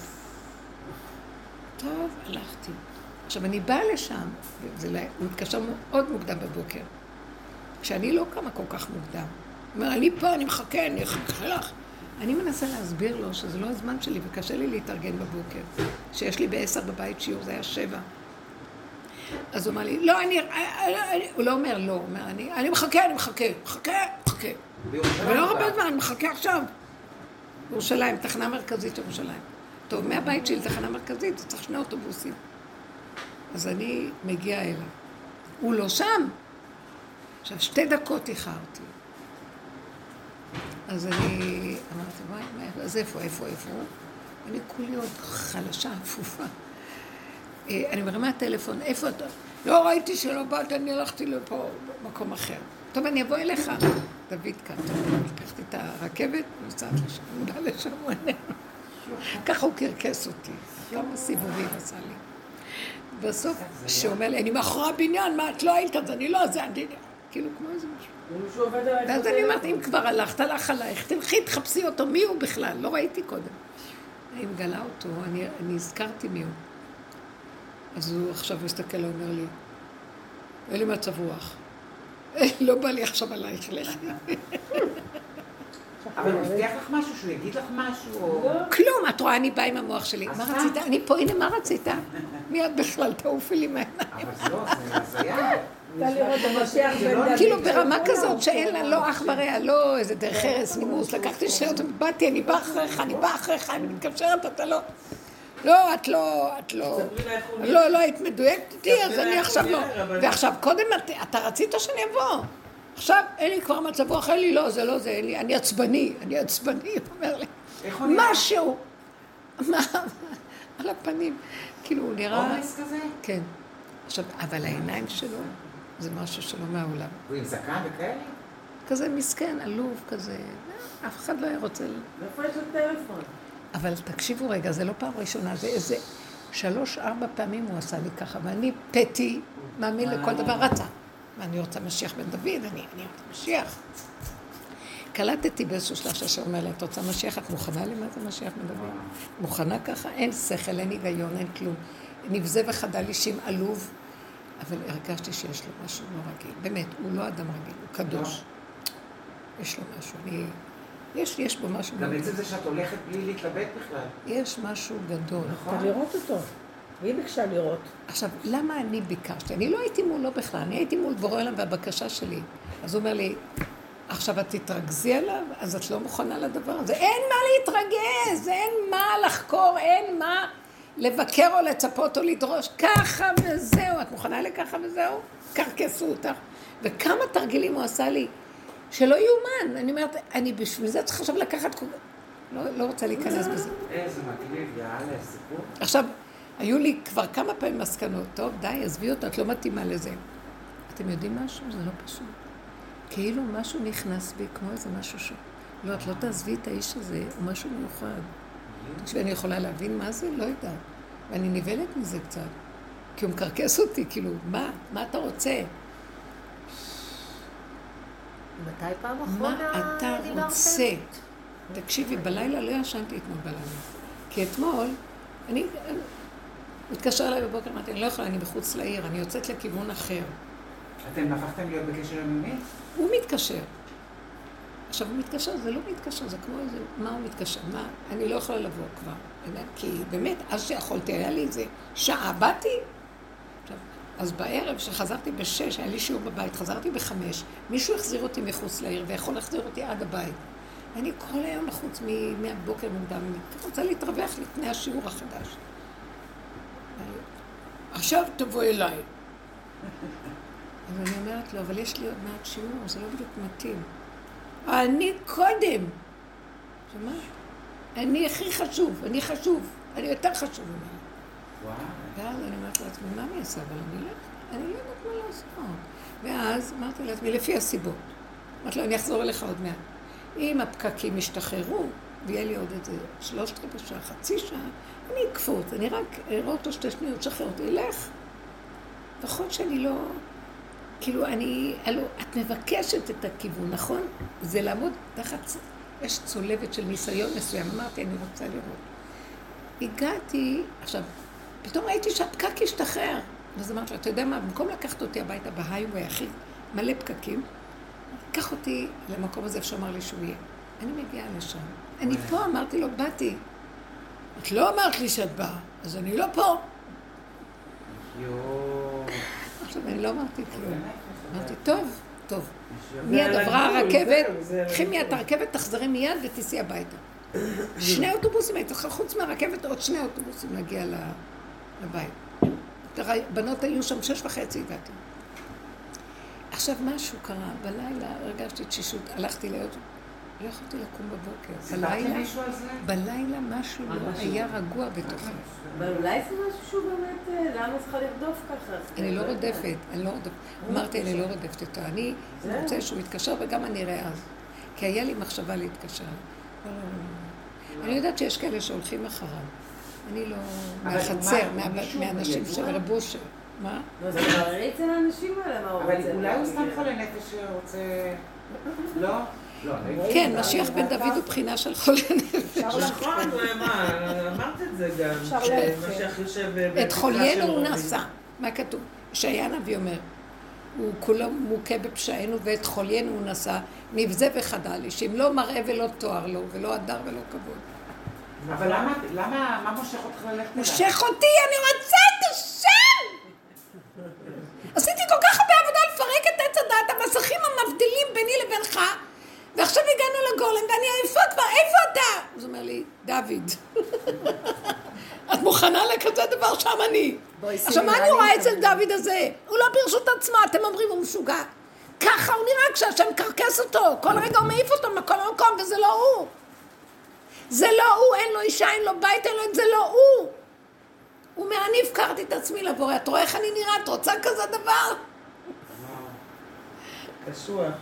טוב, הלכתי. עכשיו, אני באה לשם, לא- הוא מתקשר מאוד מוקדם בבוקר, כשאני לא קמה כל כך מוקדם. אומר, אני פה, אני מחכה, אני אחכה לך. אני מנסה להסביר לו שזה לא הזמן שלי וקשה לי להתארגן בבוקר. שיש לי בעשר בבית שיעור, זה היה שבע. אז הוא אמר לי, לא, אני, אני, אני, הוא לא אומר לא, הוא אומר, אני, אני מחכה, אני מחכה, מחכה, מחכה. אבל לא הרבה זמן, אני מחכה עכשיו. ירושלים, תחנה מרכזית ירושלים. טוב, מהבית שלי לתחנה מרכזית, זה צריך שני אוטובוסים. אז אני מגיעה אליו. הוא לא שם. עכשיו, שתי דקות איחרתי. אז אני אמרתי, וואי, מה, אז איפה, איפה, איפה? אני כולי עוד חלשה, אפופה. אה, אני מרימה טלפון, איפה אתה? לא ראיתי שלא באת, אני הלכתי לפה, במקום אחר. טוב, אני אבוא אליך. דוד כאן, לקחתי את הרכבת, נוסעת לשם, בא לשם, הוא. ככה הוא קרקס אותי, כמה סיבובים עשה לי. בסוף, כשהוא אומר לי, אני מאחורי הבניין, מה, את לא היית, אז אני לא, זה אני... כאילו, כמו איזה משהו. ואז אני אומרת, בטלפון. אם כבר הלכת, הלך עלייך, תלכי, תחפשי אותו, מי הוא בכלל? לא ראיתי קודם. אני מגלה אותו, אני, אני הזכרתי מי הוא. אז הוא עכשיו מסתכל, הוא אומר לי, אין לי מצב רוח. [LAUGHS] לא בא לי עכשיו עלייך, לכי. [LAUGHS] אבל הוא הבטיח לך משהו, שהוא יגיד לך משהו, או... כלום, את רואה, אני באה עם המוח שלי. מה? רצית? אני פה, הנה, מה רצית? מי את בכלל? תעופי לי מהעיניים. אבל זה לא, זה הזיה. כאילו ברמה כזאת שאין לה לא אח ורע, לא איזה דרך ארץ נימוס. לקחתי שאלות, באתי, אני באה אחריך, אני באה אחריך, אני מתקשרת, אתה לא... לא, את לא, את לא... לא, לא היית מדויקת איתי, אז אני עכשיו לא. ועכשיו, קודם את- אתה רצית שאני אבוא. עכשיו, אין לי כבר מצב רוח, אין לי, לא, זה לא זה, אין לי, אני עצבני, אני עצבני, הוא אומר לי. משהו. מה? על הפנים. כאילו, הוא נראה... עומס כזה? כן. עכשיו, אבל העיניים שלו זה משהו שלא מהעולם. הוא עם זקן וכאלה? כזה מסכן, עלוב כזה. אף אחד לא היה רוצה... איפה יש לו טלפון? אבל תקשיבו רגע, זה לא פעם ראשונה, זה איזה שלוש, ארבע פעמים הוא עשה לי ככה, ואני פתי, מאמין לכל דבר, רצה. ואני רוצה משיח בן דוד, אני, אני רוצה משיח. קלטתי באיזשהו שלב שהשם אומר לה, את רוצה משיח? את מוכנה למה זה משיח בן דוד? מוכנה ככה? אין שכל, אין היגיון, אין כלום. נבזה וחדל אישים עלוב, אבל הרגשתי שיש לו משהו לא רגיל. באמת, הוא לא אדם רגיל, הוא קדוש. יש לו משהו, אני... יש, יש בו משהו גם מאוד עצם זה שאת הולכת בלי להתלבט בכלל. יש משהו גדול. נכון. אתה לראות אותו. היא ביקשה לראות. עכשיו, למה אני ביקשתי? אני לא הייתי מולו בכלל, אני הייתי מול בורא עולם והבקשה שלי. אז הוא אומר לי, עכשיו את תתרכזי עליו, אז את לא מוכנה לדבר הזה. אין מה להתרגז, אין מה לחקור, אין מה לבקר או לצפות או לדרוש. ככה וזהו, את מוכנה לככה וזהו? קרקסו אותך. וכמה תרגילים הוא עשה לי, שלא יאומן. אני אומרת, אני בשביל זה צריך עכשיו לקחת... לא, לא רוצה להיכנס בזה. איזה מגניב, יאללה, סיפור. עכשיו, היו לי כבר כמה פעמים מסקנות, טוב, די, עזבי אותה, את לא מתאימה לזה. אתם יודעים משהו? זה לא פשוט. כאילו משהו נכנס בי, כמו איזה משהו ש... לא, את לא תעזבי את האיש הזה, הוא משהו מיוחד. תקשיבי, אני יכולה להבין מה זה? לא יודעת. ואני נבהלת מזה קצת. כי הוא מקרקס אותי, כאילו, מה? מה אתה רוצה? מתי פעם מה אחרונה אתה דיברתם? רוצה? תקשיבי, בלילה לא ישנתי אתמול בלילה. כי אתמול, אני... הוא התקשר אליי בבוקר, אמרתי, אני לא יכולה, אני מחוץ לעיר, אני יוצאת לכיוון אחר. אתם הפכתם להיות בקשר יומיומי? הוא מתקשר. עכשיו, הוא מתקשר, זה לא מתקשר, זה כמו איזה... מה הוא מתקשר? מה? אני לא יכולה לבוא כבר. כי באמת, אז שיכולתי, היה לי איזה שעה, באתי. עכשיו, אז בערב, כשחזרתי בשש, היה לי שיעור בבית, חזרתי בחמש, מישהו החזיר אותי מחוץ לעיר, ויכול להחזיר אותי עד הבית. אני כל היום לחוץ מ- מהבוקר מוקדם, אני רוצה להתרווח לפני השיעור החדש. עכשיו תבוא אליי. אז אני אומרת לו, אבל יש לי עוד מעט שיעור, זה לא בדיוק מתאים. אני קודם. שמה? אני הכי חשוב, אני חשוב, אני יותר חשוב ממנו. וואו. ואז אני אומרת לעצמי, מה אני אעשה? אבל אני לא, אני לא יודעת מה לעשות. ואז אמרתי לעצמי, לפי הסיבות. אמרתי לו, אני אחזור אליך עוד מעט. אם הפקקים ישתחררו, ויהיה לי עוד איזה שלושת רבעי שעה, חצי שעה, אני אקפוץ, אני רק אראה אותו שתי שניות, שחרר אותי, אלך. לפחות שאני לא... כאילו, אני... הלו, את מבקשת את הכיוון, נכון? זה לעמוד תחת... יש צולבת של ניסיון מסוים. אמרתי, אני רוצה לראות. הגעתי, עכשיו, פתאום ראיתי שהפקק השתחרר. אז אמרתי לו, אתה יודע מה, במקום לקחת אותי הביתה בהיי-ווי הכי מלא פקקים, קח אותי למקום הזה שאמר לי שהוא יהיה. אני מגיעה לשם. אני פה, אמרתי לו, באתי. את לא אמרת לי שאת באה, אז אני לא פה. יואו. עכשיו, אני לא אמרתי כלום. אמרתי, טוב, טוב. מיד עברה הרכבת, קחי מיד את. הרכבת, תחזרי מיד ותיסעי הביתה. שני אוטובוסים, היית צריכה חוץ מהרכבת עוד שני אוטובוסים להגיע לבית. בנות היו שם שש וחצי הגעתי. עכשיו משהו קרה, בלילה הרגשתי תשישות, הלכתי לעוד, לא יכולתי לקום בבוקר. סיפרת בלילה? בלילה משהו מה, לא? היה רגוע בתוכי. אבל אולי זה משהו שהוא באמת, אה, למה צריכה לרדוף ככה? אני לא רודפת, אני לא רודפת. אמרתי, אני לא רודפת אותו. אני. רוצה שהוא יתקשר וגם אני אראה אז. כי היה לי מחשבה להתקשר. לא, לא, לא, לא. אני יודעת שיש כאלה שהולכים אחריו. אני לא... מהחצר, מהאנשים? של רב אושר. מה? לא, זה מררי אצל האנשים האלה, מה הוא רוצה. אבל אולי הוא סתם חולה נפש שרוצה... לא? כן, משיח בן דוד הוא בחינה של חולה נפש. נכון, אמרת את זה גם, שמשיח יושב את חוליינו הוא. נשא. מה כתוב? ישעיה הנביא אומר, הוא כולו מוכה בפשענו ואת חוליינו הוא נשא, נבזה וחדל לי, שאם לא מראה ולא תואר לו, ולא הדר ולא כבוד. אבל למה, למה, מה מושך אותך ללכת אליו? מושך אותי, אני רוצה את השם! עשיתי כל כך הרבה עבודה לפרק את עץ הדעת, המסכים המבדילים ביני לבינך, ועכשיו הגענו לגולם, ואני עייפה כבר, איפה אתה? אז הוא אומר לי, דוד, את מוכנה לכזה דבר? שם אני. עכשיו, מה אני רואה אצל דוד הזה? הוא לא ברשות עצמו, אתם אומרים, הוא משוגע. ככה הוא נראה כשהשם מקרקס אותו, כל רגע הוא מעיף אותו מכל מקום, וזה לא הוא. זה לא הוא, אין לו אישה, אין לו בית, אין לו את זה לא הוא. הוא אומר, אני הפקרתי את עצמי לבורא, את רואה איך אני נראה? את רוצה כזה דבר? קשוח.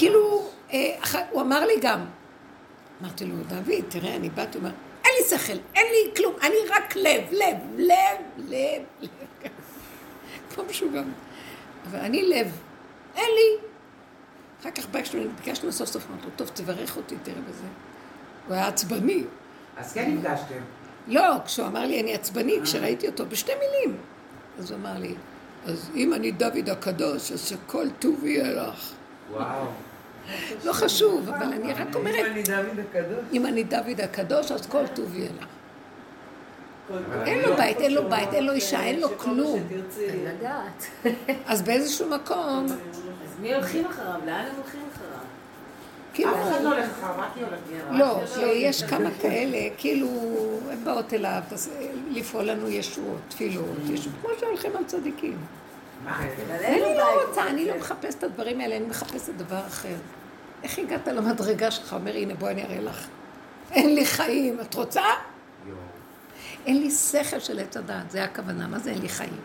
כאילו, אה, הוא אמר לי גם, אמרתי לו, דוד, תראה, אני באתי, הוא אומר, אין לי שכל, אין לי כלום, אני רק לב, לב, לב, לב, לב. כמו משוגע. אבל אני לב, אין לי. אחר כך ביקשנו, ביקשנו סוף סוף, אמרתי לו, טוב, תברך אותי, תראה בזה. הוא היה עצבני. אז כן נפגשתם. לא, כשהוא אמר לי אני עצבני, כשראיתי אותו, בשתי מילים. אז הוא אמר לי, אז אם אני דוד הקדוש, אז שכל טוב יהיה לך. וואו. לא חשוב, אבל אני רק אם אומרת, אני דוד הקדוש. אם אני דוד הקדוש, אז כל טוב יהיה לך. אין לו לא- בית, אין לו בית, אין לו אישה, אין לו כלום. אז באיזשהו מקום, אז מי הולכים אחריו? לאן הם הולכים אחריו? כאילו, אף אחד לא הולך אחריו, רק היא הולכת. לא, יש כמה כאלה, כאילו, הן באות אליו, אז לפעול לנו ישועות, תפילות, ישועות, כמו שהולכים על צדיקים. אני. לא רוצה, אני לא מחפשת את הדברים האלה, אני מחפשת דבר אחר. איך הגעת למדרגה שלך? אומר, הנה, בואי אני אראה לך. אין לי חיים, את רוצה? אין לי שכל של עץ הדעת, זה הכוונה. מה זה אין לי חיים?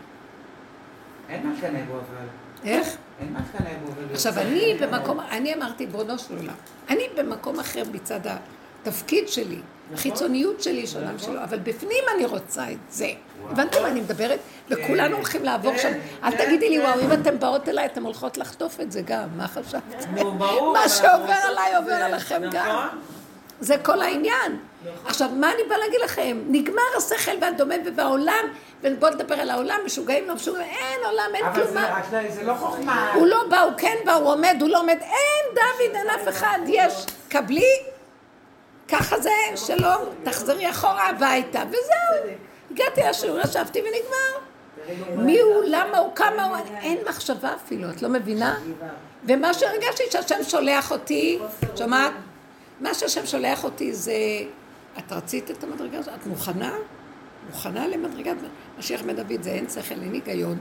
אין מה לקנא בו אבל. איך? אין מה לקנא בו. ולהיות עכשיו. אני במקום, אני אמרתי, ברונו של עולם, אני במקום אחר מצד התפקיד שלי, החיצוניות שלי יש עולם שלו, אבל בפנים אני רוצה את זה. הבנתם מה אני מדברת? וכולנו הולכים לעבור שם. אל תגידי לי, וואו, אם אתן באות אליי, אתן הולכות לחטוף את זה גם, מה ברור. מה אבל שעובר עליי עובר. עליכם גם. נכון. זה כל העניין. עכשיו, מה אני באה להגיד לכם? נגמר השכל והדומם ובעולם, ובואו נדבר על העולם, משוגעים, לא משוגעים, אין עולם, אין אבל כלום. זה- זה לא חוכמה. הוא לא בא, הוא כן בא, הוא עומד, הוא לא עומד, אין דוד, אין אף אחד, יש, קבלי, ככה זה, שלום, תחזרי אחורה הביתה, וזהו. הגעתי לשיעור, ישבתי ונגמר. מי הוא, למה הוא, כמה הוא, אין מחשבה אפילו, את לא מבינה? ומה שהרגשתי שהשם שולח אותי, שומעת? מה שהשם שולח אותי זה, את רצית את המדרגה הזאת? את מוכנה? מוכנה למדרגת משיח בן דוד, זה אין שכל, אין היגיון,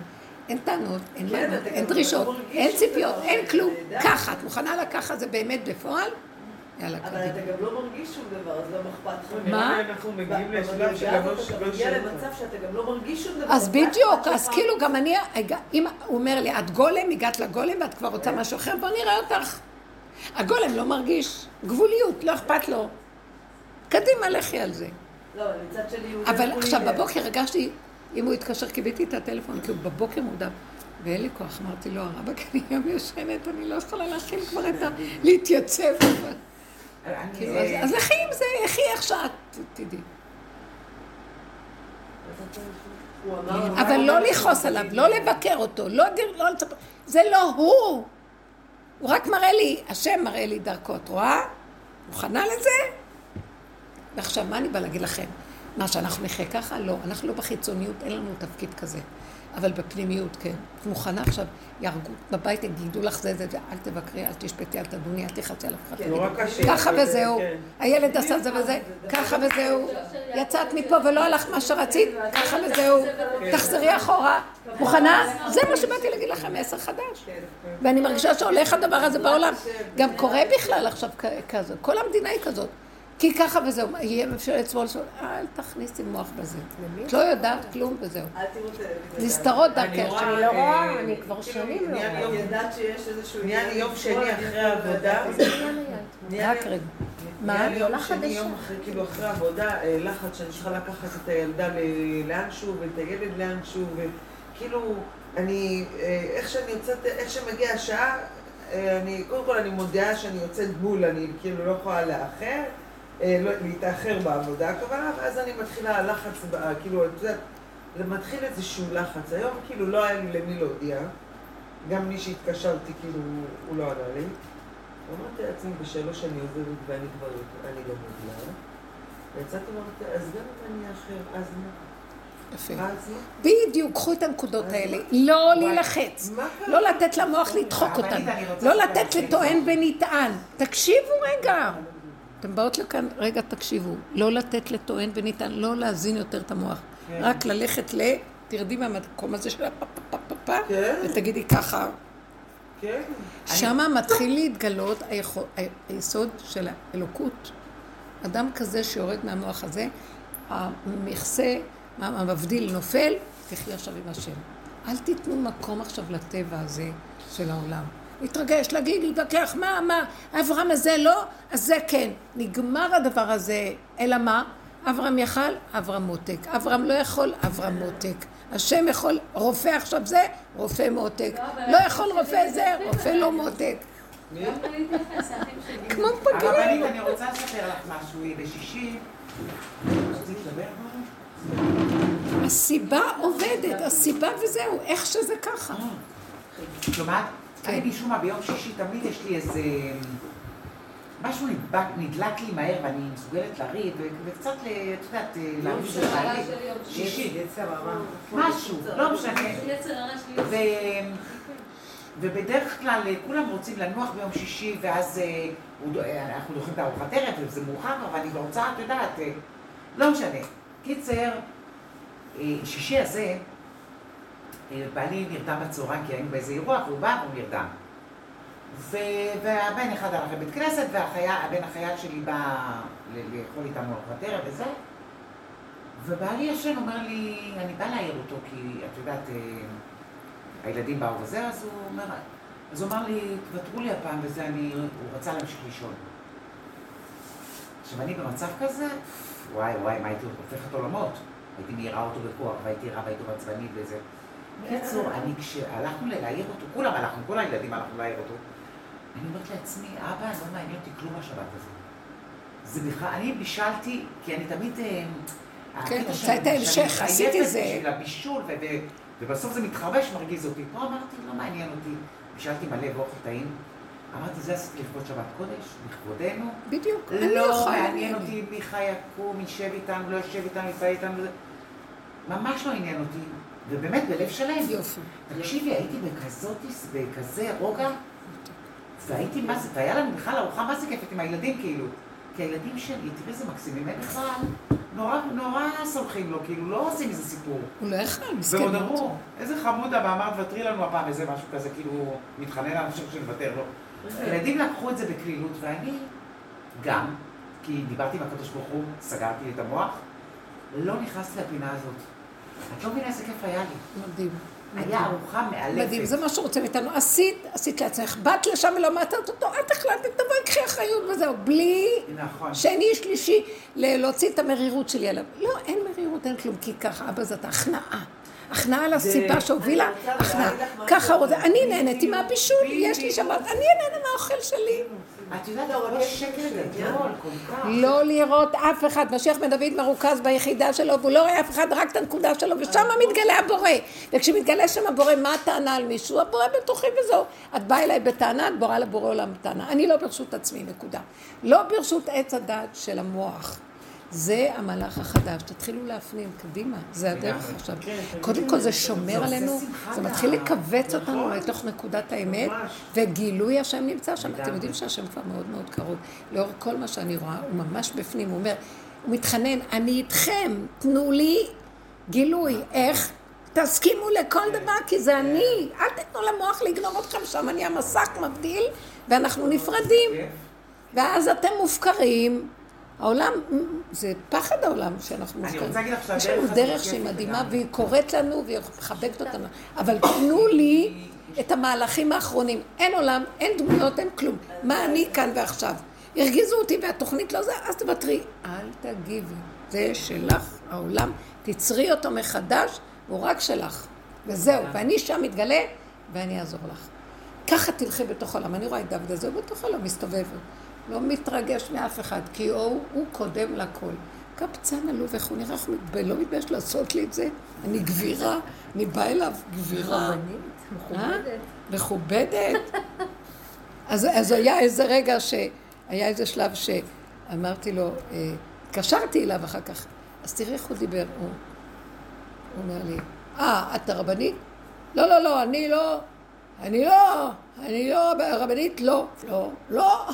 אין טענות, אין כן, לענות, אין דרישות, לא אין ציפיות, דבר, אין כלום. ככה, את מוכנה לקחת זה באמת בפועל? יאללה, אבל קדימה. אתה גם לא מרגיש שום דבר, אז לא אכפת לך. מה? אנחנו מגיעים לשלב שגם לא מגיע שואל למצב שאתה גם לא מרגיש שום דבר. אז בדיוק, אז. כאילו גם אני, אם הוא אומר לי, את גולם, הגעת לגולם ואת כבר רוצה משהו אחר, בוא נראה אותך. הגולם לא מרגיש גבוליות, לא אכפת לו. קדימה, לכי על זה. לא, אבל מצד שני הוא... אבל עכשיו. בבוקר הרגשתי, אם הוא התקשר, קיבלתי את הטלפון, כי הוא בבוקר מודע. ואין לי כוח, אמרתי לו, הרבק, [LAUGHS] אני גם ישנת, אני לא יכולה להכיל כבר את ה... להתייצב. כאילו, אז- לכי עם זה, לכי איך שאת, תדעי. אבל לא לכעוס עליו, לא לבקר אותו, לא לא לצפות, זה לא הוא. הוא רק מראה לי, השם מראה לי דרכו, את רואה? מוכנה לזה? ועכשיו, מה אני באה להגיד לכם? מה, שאנחנו נחיה ככה? לא. אנחנו לא בחיצוניות, אין לנו תפקיד כזה. אבל בפנימיות, כן. את מוכנה עכשיו, יהרגו בבית, יגידו לך זה, זה, זה, אל תבקרי, אל תשפטי, אל תדוני, אל תחצי על אף אחד. נורא קשה. ככה וזהו. כן. הילד עשה זה וזה, ככה וזהו. יצאת מפה ולא הלך מה שרצית, ככה וזהו. תחזרי אחורה. מוכנה? זה מה שבאתי להגיד לכם, מסר חדש. ואני מרגישה שהולך הדבר הזה בעולם. גם קורה בכלל עכשיו כזה. כל המדינה היא כזאת. כי ככה וזהו, יהיה ממשלת שמאל, שמאל, אל תכניסי מוח בזה. את לא יודעת כלום וזהו. נסתרות אני דרכך. רואה, אני לא רואה, אה, אני כבר כאילו, שנים לא רואה. אני יודעת שיש איזשהו... נהיה לי יום שני אחרי העבודה. רק לי- רגע. מה? יום עולה שני, חדשה. יום אחרי, כאילו אחרי עבודה, אה, לחץ שאני צריכה לקחת את הילדה ל- לאנשהו ואת הילד לאנשהו, וכאילו, אני, אה, איך שאני יוצאת, איך שמגיעה השעה, אני, קודם כל אני מודיעה שאני יוצאת בול, אני כאילו לא יכולה לאחר, לא, להתאחר בעבודה הכוונה, ואז אני מתחילה לחץ, ב- כאילו, את יודעת, מתחיל איזשהו לחץ. היום כאילו לא היה לי למי להודיע, גם מי שהתקשרתי כאילו, הוא לא ענה לי. אמרתי לעצמי בשלוש אני עוזבת ואני כבר, אני לא מודיעה. ויצאתי ואמרתי, אז גם אם אני אחר, אז מה? יפה. בדיוק, קחו את הנקודות האלה. לא להילחץ. לא לתת למוח לדחוק אותנו. לא לתת לטוען. ונטען. תקשיבו רגע. אתם באות לכאן, רגע תקשיבו. לא לתת לטוען ונטען, לא להזין יותר את המוח. כן. רק ללכת ל... תרדי מהמקום הזה של הפ פ פ פ פ כן. ותגידי ככה. כן. שמה מתחיל להתגלות היכו- היסוד של האלוקות. אדם כזה שיורד מהמוח הזה, המכסה, המבדיל נופל, תחי עכשיו עם השם. אל תיתנו מקום עכשיו לטבע הזה של העולם. להתרגש, להגיד, להתווכח, מה, מה, אברהם הזה לא, אז זה כן. נגמר הדבר הזה, אלא מה? אברהם יכל, אברהם מותק. אברהם לא יכול, אברהם מותק. השם יכול, רופא עכשיו זה, רופא מותק. לא יכול רופא זה, רופא לא מותק. [LAUGHS] כמו פגרים. הרבנית, אני רוצה לספר לך משהו. בשישי, רצית לדבר? הסיבה עובדת, הסיבה וזהו, איך שזה ככה. שומעת? כן. אני משום מה ביום שישי תמיד יש לי איזה... משהו נדבק, נדלק לי מהר ואני מסוגלת לריב וקצת, את יודעת, להרגיש של הרע בבעלי. שלי יום שישי. שישי. יצא רמה. משהו, לא משנה. יצר הרע. ובדרך כלל אה, כולם רוצים לנוח ביום שישי, ואז אה, אה, אנחנו דוחים את הארוחת ערב, וזה מאוחר, אבל אני רוצה, את יודעת, אה, לא משנה. קיצר, אה, שישי הזה, אה, בעלי נרדם בצהריים, כי היינו באיזה אירוע, והוא בא והוא נרדם. ו... והבן אחד הלך לבית כנסת, והבן החייל שלי בא לאכול איתנו ארוחת ערב וזה. ובעלי ישן אומר לי, אני בא להעיר אותו, כי את יודעת, אה, הילדים באו וזה, אז הוא אומר, אז הוא אמר לי, תוותרו לי הפעם וזה, אני, הוא רצה להמשיך לישון. עכשיו, אני במצב כזה, וואי וואי, מה הייתי הופכת עולמות? הייתי מעירה אותו בכוח, והייתי רבה איתו בעצבנית וזה. בקיצור, אני כשהלכנו להעיר אותו, כולם הלכנו, כל הילדים הלכנו להעיר אותו, אני אומרת לעצמי, אבא, לא מעניין אותי כלום השבת הזאת. זה בכלל, אני בישלתי, כי אני תמיד... אה, כן, הקטע רוצה את ההמשך, עשיתי זה. בשביל הבישול, ובסוף זה מתחרבש, מרגיז אותי. פה אמרתי, לא מעניין אותי. בישלתי מלא ואוכל טעים. אמרתי, זה עשיתי לכבוד שבת קודש, לכבודנו. בדיוק, אני לא יכולה. מעניין אותי מי חי יקום, יישב איתנו, לא יושב איתנו, יפה איתנו. ממש לא עניין אותי. ובאמת, בלב שלם. יופי. תקשיבי, הייתי בכזאת, בכזה רוגע, והייתי, מה זה, והיה לנו בכלל ארוחה, מה זה כיפת עם הילדים, כאילו. כי הילדים שלי, תראי איזה מקסימים, הם בכלל נורא, נורא סולחים לו, כאילו, לא עושים איזה סיפור. הוא לא יכל, מסכן. ועוד. אמרו, איזה חמודה, ואמר, תוותרי לנו הפעם, איזה משהו כזה, כאילו, מתחנן על חושב שנוותר לו. הילדים לקחו את זה בקלילות, ואני גם, כי דיברתי עם הקדוש ברוך הוא, סגרתי את המוח, לא נכנסתי לפינה הזאת. את לא מבינה איזה כיף היה לי. מדהים. היה ארוחה מאלפת. מדהים, זה מה שרוצה מאיתנו. עשית, עשית לעצמך. באת לשם ולא מצאת אותו, את החלטת, תבואי, קחי אחריות וזהו. בלי נכון. שני, שלישי, להוציא את המרירות שלי עליו. לא, אין מרירות, אין כלום, כי ככה, אבא זאת הכנעה. הכנעה לסיבה שהובילה, הכנעה. ככה רוצה, אני נהניתי בדיוק, מהבישול, יש לי. שבת, אני אהנה מהאוכל שלי. את יודעת, לא, הכל רק יש שקר שקר, גדול, כל כך. לא לראות אף אחד. משיח בן דוד מרוכז ביחידה שלו, והוא לא רואה אף אחד, רק את הנקודה שלו, ושם מתגלה הבורא. וכשמתגלה שם הבורא, מה הטענה על מישהו? הבורא בתוכי וזהו. את באה אליי בטענה, את בורא לבורא עולם בטענה. אני לא ברשות עצמי, נקודה. לא ברשות עץ הדעת של המוח. זה המהלך החדש, תתחילו להפנים, קדימה, זה הדרך עכשיו. קודם כל זה שומר עלינו, זה מתחיל לכווץ אותנו לתוך נקודת האמת, וגילוי השם נמצא שם. אתם יודעים שהשם כבר מאוד מאוד קרוב. לאור כל מה שאני רואה, הוא ממש בפנים, הוא אומר, הוא מתחנן, אני איתכם, תנו לי גילוי. איך? תסכימו לכל דבר, כי זה אני. אל תיתנו למוח לגנוב אתכם שם, אני המסך מבדיל, ואנחנו נפרדים. ואז אתם מופקרים. העולם, זה פחד העולם שאנחנו אני מופקרים. רוצה להגיד לך יש שהדרך לנו הזאת דרך שהיא מדהימה. והיא קוראת לנו, והיא מחבקת אותנו. אבל תנו לי את המהלכים האחרונים. אין עולם, אין דמויות, אין כלום. מה אני כאן ועכשיו? הרגיזו אותי והתוכנית לא זה, אז תוותרי. אל תגיבי. זה שלך, העולם. תצרי אותו מחדש, הוא רק שלך. וזהו, ואני שם מתגלה, ואני אעזור לך. ככה תלכי בתוך העולם. אני רואה את דוד הזה, הוא בתוך העולם מסתובב. לא מתרגש מאף אחד, כי הוא, הוא קודם לכל. קבצן עלוב, איך הוא נראה, איך הוא מתבייש, לא מתבייש לעשות לי את זה. אני גבירה, אני באה אליו, גבירה. מכובדת. מכובדת. אז, אז היה איזה רגע ש... היה איזה שלב שאמרתי לו, אה, התקשרתי אליו אחר כך, אז תראי איך הוא דיבר. הוא, הוא אומר לי, אה, את הרבנית? לא, לא, לא, אני לא, אני לא, אני לא רבנית, לא, לא, לא.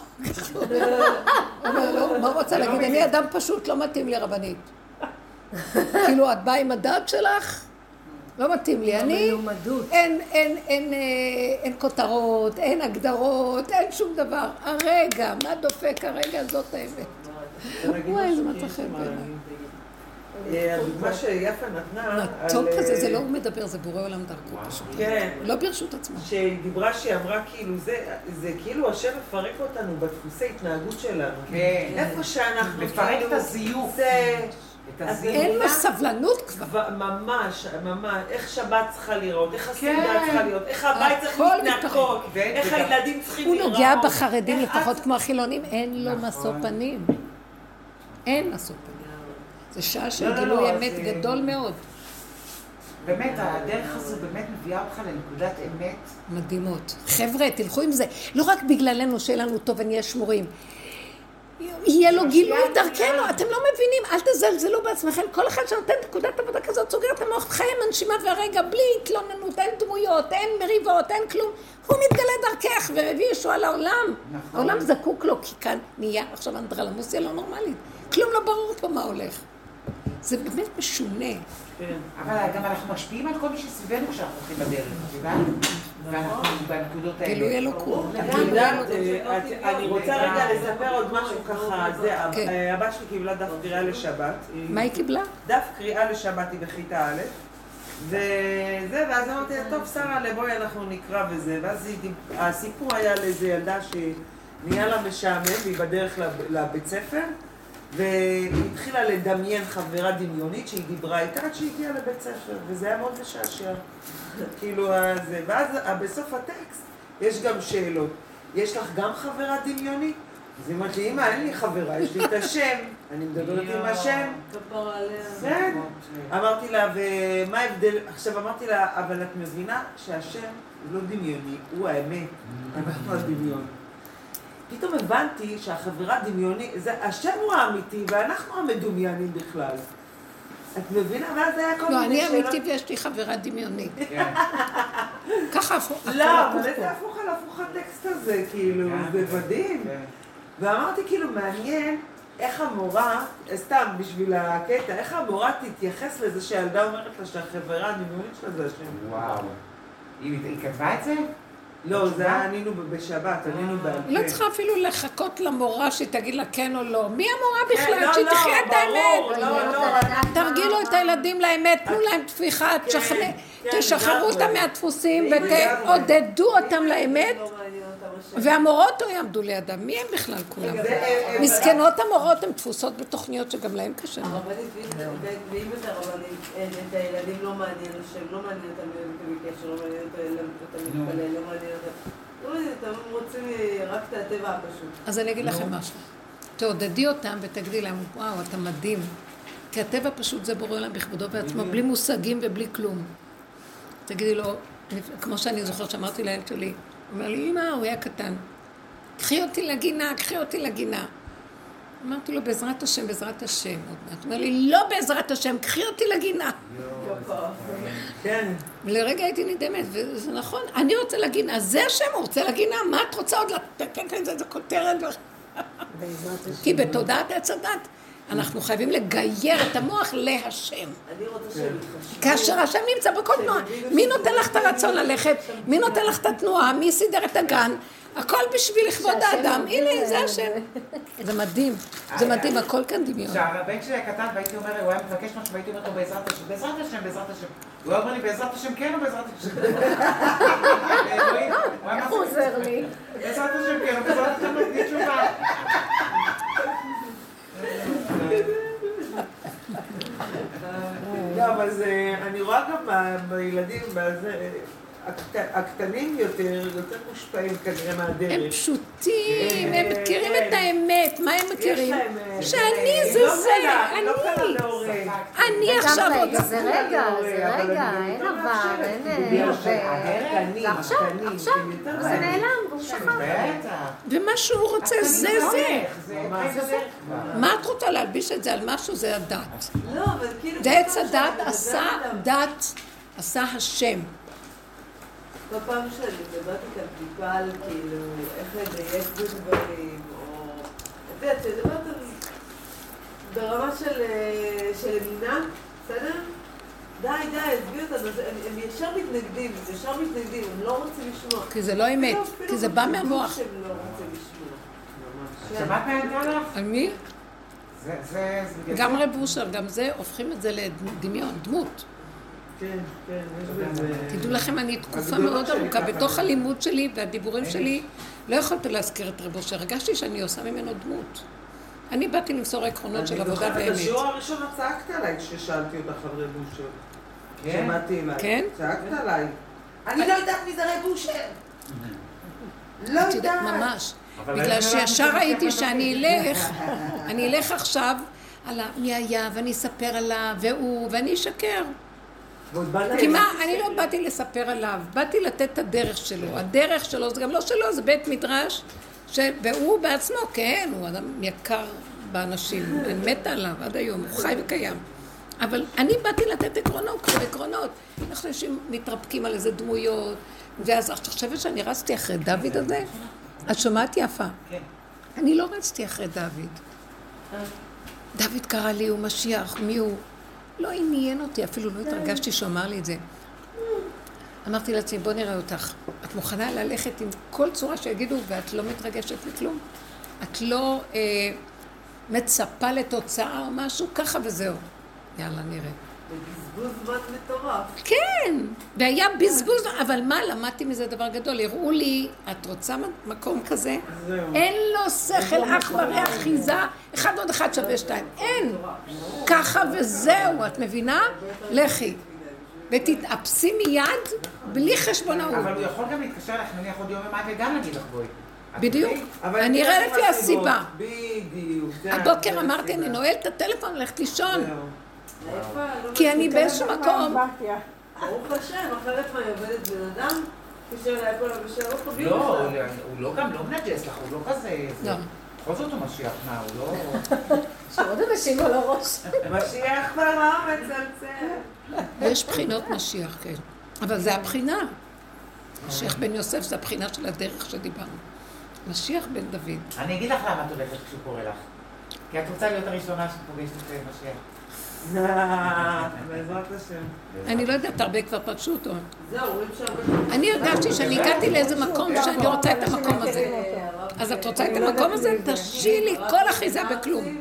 [LAUGHS] אומר לו, מה רוצה להגיד? אני אדם פשוט, לא מתאים לי רבנית. [LAUGHS] כאילו, את באה עם הדת שלך? לא מתאים לי. אני... אין, אין, אין, אה, אין כותרות, אין הגדרות, אין שום דבר. הרגע, מה דופק הרגע, זאת האמת. וואי, איזה מצא חן בעיניי. אה, הדוגמה שיפה נתנה... מתוק על, כזה, זה אה, לא הוא מדבר, זה בורא עולם דרכו פשוט. כן. לא ברשות עצמה. שהיא דיברה, שהיא אמרה כאילו, זה, זה כאילו השם מפרק אותנו בדפוסי התנהגות שלנו. כן. איפה שאנחנו מפרק כאילו... את הזיוף. אין לו סבלנות כבר. ממש, ממש, איך שבת צריכה לראות, איך הסעודה כן. צריכה להיות, איך הבית צריך להתנקות, מתפרק. איך הילדים צריכים הוא להיראות. נוגע בחרדים לפחות כמו החילונים, אין לו נכון. משוא פנים. אין משוא פנים. זה שעה לא, של לא, גילוי לא, אמת גדול מאוד. באמת, הדרך הזו באמת מביאה אותך לנקודת אמת. מדהימות. חבר'ה, תלכו עם זה. לא רק בגללנו שיהיה לנו טוב ונהיה שמורים. יהיה לו גילוי דרכנו, אתם לא מבינים, אל תזלזלו בעצמכם. כל אחד שנותן נקודת עבודה כזאת סוגר את המוח, חיים הנשימה והרגע, בלי התלוננות, אין דמויות, אין מריבות, אין כלום. הוא מתגלה דרכך ומביא ישועה לעולם. נכון. העולם זקוק לו, כי כאן נהיה עכשיו אנדרלמוסיה לא נורמלית. כלום לא ברור פה מה הולך. זה באמת משונה. כן. אבל גם אנחנו משפיעים על כל מי שסביבנו כשאנחנו הולכים בדרך, את יודעת? ואנחנו בנקודות האלה. גילוי אלוקות. אה, אני רוצה רגע לספר עוד משהו ככה, זה, כן. אה, הבת שלי קיבלה דף קריאה לשבת. מה היא קיבלה? דף קריאה לשבת היא בכיתה א', וזה, ואז אמרתי לה, טוב, שרה, בואי אנחנו נקרא וזה, ואז הסיפור היה על איזה ילדה שנהיה לה משעמם, והיא בדרך לב- לבית ספר, והיא התחילה לדמיין חברה דמיונית שהיא דיברה איתה עד שהיא הגיעה לבית ספר, וזה היה מאוד משעשע. כאילו, זה, ואז אה, בסוף הטקסט יש גם שאלות. יש לך גם חברה דמיונית? אז היא אומרת לי, אמא, אין לי חברה, יש לי את השם, אני מדברת עם השם. בסדר. אמרתי לה, ומה ההבדל? עכשיו אמרתי לה, אבל את מבינה שהשם הוא לא דמיוני, הוא האמת. אנחנו הדמיון. פתאום הבנתי שהחברה דמיונית, זה, השם הוא האמיתי ואנחנו המדומיינים בכלל. את מבינה? ואז היה כל לא, מיני אני שאלות. אמיתי ויש לי חברה דמיונית. כן. ככה הפוך. לא, אבל. איזה הפוך על הפוך הטקסט הזה, כאילו, כן. זה מדהים. כן. ואמרתי, כאילו, מעניין איך המורה, סתם בשביל הקטע, איך המורה תתייחס לזה שהילדה אומרת לה שהחברה הדמיונית שלה זה השם. וואו. היא כתבה את זה? לא, זה היה ענינו בשבת, ענינו בעל פה. לא צריכה אפילו לחכות למורה שתגיד לה כן או לא. מי המורה כן, בכלל? לא, שהיא לא, תחיה את האמת. לא, לא, תרגילו את הילדים לאמת, תנו להם תפיחה, תשכנע- כן, תשחררו. אותם מהדפוסים. ותעודדו אותם לאמת, והמורות לא יעמדו לידם. מי הם בכלל כולם? אה, אה, מסכנות המורות הן תפוסות בתוכניות שגם להם קשה. הרבנית, ואם- ואם את הרבנית, אין, את הילדים לא מעניין השם, לא מעניין אותם להיות בקשר, לא מעניין אותם להתפלל, לא מעניין אותם. לא הם רוצים אה, רק את הטבע הפשוט. אז אני אגיד לכם משהו. תעודדי אותם ותגידי להם, וואו, אתה מדהים. כי הטבע פשוט זה בורא עולם בכבודו בעצמו, בלי מושגים ובלי כלום. תגידי לו, כמו שאני זוכר שאמרתי לילד שלי, אומר לי, אמא, הוא היה קטן. קחי אותי לגינה, קחי אותי לגינה. אמרתי לו, בעזרת השם, בעזרת השם. עוד מעט. הוא אומר לי, לא בעזרת השם, קחי אותי לגינה. כן. ולרגע הייתי נדהמת, וזה נכון, אני רוצה לגינה, זה השם, הוא רוצה לגינה, מה את רוצה עוד לתת לזה איזה כותרת? כי בתודעת עץ הדת אנחנו חייבים לגייר את המוח להשם. כאשר השם נמצא בכל תנועה, מי נותן לך את הרצון ללכת? מי נותן לך את התנועה? מי סידר את הגן? הכל בשביל לכבוד האדם, הנה זה השם. זה מדהים, זה מדהים, הכל כאן דמיון. כשהבן שלי הקטן והייתי אומר, הוא היה מבקש משהו והייתי אומרת לו בעזרת השם, בעזרת השם, בעזרת השם. הוא היה אומר לי בעזרת השם כן או בעזרת השם? היה איך הוא עוזר לי? בעזרת השם כן או בעזרת השם לא תשובה. לא, אבל אני רואה גם בילדים, בזה, הקטנים יותר, יותר מושפעים כנראה הם מהדרך. פשוטים, הם מכירים את האמת, מה הם מכירים? אה, שאני אה, זה לא זה, לא אני. אני עכשיו רוצה... זה רגע, זה אני רגע, אין עבר, מאפשרת, אין ועכשיו, הקטנים, עכשיו, שהם יותר זה. נעלם, והוא שכח. בטח. ומה שהוא רוצה זה זה. זה. זה. מה את רוצה להלביש את זה על משהו? זה הדת. לא, אבל כאילו... זה עץ הדת עשה דת, עשה השם. כל פעם שאני מדברת איתם טיפה על כאילו איך לדייק בדברים, או... את יודעת, שאני מדברת על... ברמה של, אה, של אמונה, בסדר? די, די, עזבי אותנו, אז הם, הם ישר מתנגדים, הם ישר מתנגדים, הם לא רוצים לשמוע. כי זה לא אמת, כי זה בא מהמוח. שהם לא רוצים לשמוע. שמעת מה היא ענתה לך? על מי? זה, זה, זה... גם רב אושר, גם זה, הופכים את זה לדמיון, דמות. כן, כן, יש בזה... תדעו לכם, אני תקופה הגדולות מאוד ארוכה. בתוך הלימוד שלי והדיבורים שלי, לא יכולתי להזכיר את רב אושר, הרגשתי שאני עושה ממנו דמות. אני באתי למסור עקרונות של אני עבודה זוכרת את. השיעור הראשון צעקת עליי כששאלתי אותך על רב אושר. כן? שמעתי אליי. כן? צעקת עליי. אני לא יודעת מי זה רב אושר. לא יודעת. ממש. בגלל אני שישר לא ראיתי שאני אלך, אני אלך עכשיו על מי היה, ואני אספר עליו, והוא, ואני אשקר. כי. מה, אני לא באתי לספר עליו, באתי לתת את הדרך שלו. הדרך שלו זה גם לא שלו, זה בית מדרש, ש... והוא בעצמו, כן, הוא אדם יקר באנשים, אני מתה עליו עד היום, הוא חי וקיים. אבל אני באתי לתת עקרונות, כמו עקרונות. איך אנשים מתרפקים על איזה דמויות, ואז את חושבת שאני רצתי אחרי דוד הזה? את שומעת יפה? כן. אני לא רצתי אחרי דוד. דוד קרא לי, הוא משיח, מי הוא? לא עניין אותי, אפילו לא התרגשתי שהוא אמר לי את זה. אמרתי לעצמי, בוא נראה אותך. את מוכנה ללכת עם כל צורה שיגידו, ואת לא מתרגשת מכלום? את לא אה, מצפה לתוצאה או משהו? ככה וזהו. יאללה, נראה. בזבוז זמן מטורף. כן, והיה בזבוז, אבל מה, למדתי מזה דבר גדול. הראו לי, את רוצה מקום כזה? אין לו שכל, אח ורע, אחיזה, אחד עוד אחד שווה שתיים. אין. ככה וזהו, את מבינה? לכי. ותתאפסי מיד, בלי חשבונאות. אבל הוא יכול גם להתקשר לך נניח עוד יום יומיים וגם להגיד לך בואי. בדיוק. אבל אני אראה לפי. הסיבה. בדיוק. הבוקר אמרתי, אני. נועלת את הטלפון, הולכת לישון. כי אני. באיזשהו מקום, ברוך השם, אחרת מה, היא עובדת בן אדם? לא לא, הוא לא גם לא מנג'ס לך, הוא לא כזה... לא. בכל זאת הוא משיח, מה, הוא לא... שעוד אנשים על הראש. משיח ברם מצלצל. יש בחינות משיח, כן. אבל זה הבחינה. משיח בן יוסף זה הבחינה של הדרך שדיברנו. משיח בן דוד. אני אגיד לך למה את הולכת כשהוא קורא לך. כי את רוצה להיות הראשונה שפוגשת את משיח. בעזרת השם. אני לא יודעת, הרבה כבר פגשו אותו. אני הרגשתי שאני הגעתי לאיזה מקום שאני רוצה את המקום הזה. אז את רוצה את המקום הזה? תרשי לי כל אחיזה בכלום.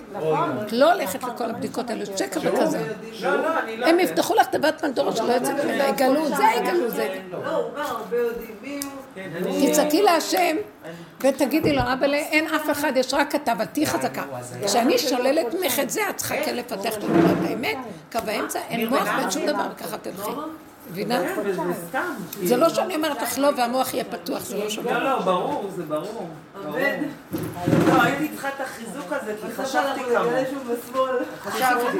את לא הולכת לכל הבדיקות האלה, שקר וכזה. לא, לא, לא... הם יפתחו לך תיבת פנדורה שלא יוצא ממנה, יגלו זה, יגלו זה. לא, הוא אומר, הרבה יודעים מי הוא. כן, אני- תצעקי להשם ותגידי לו, אבא, אין אף אחד, יש רק אתה, אבל תהיי חזקה. כשאני שוללת ממך את זה, את צריכה כן לפתח את האמת, קו האמצע, אין מוח ואין שום דבר, וככה תלכי. מבינה? כן, אבל זה. זה לא שאני אומרת לך לא והמוח יהיה פתוח, זה לא שום לא, דבר. לא, ברור, זה ברור. לא, הייתי צריכה את החיזוק הזה, כי חשבתי אנחנו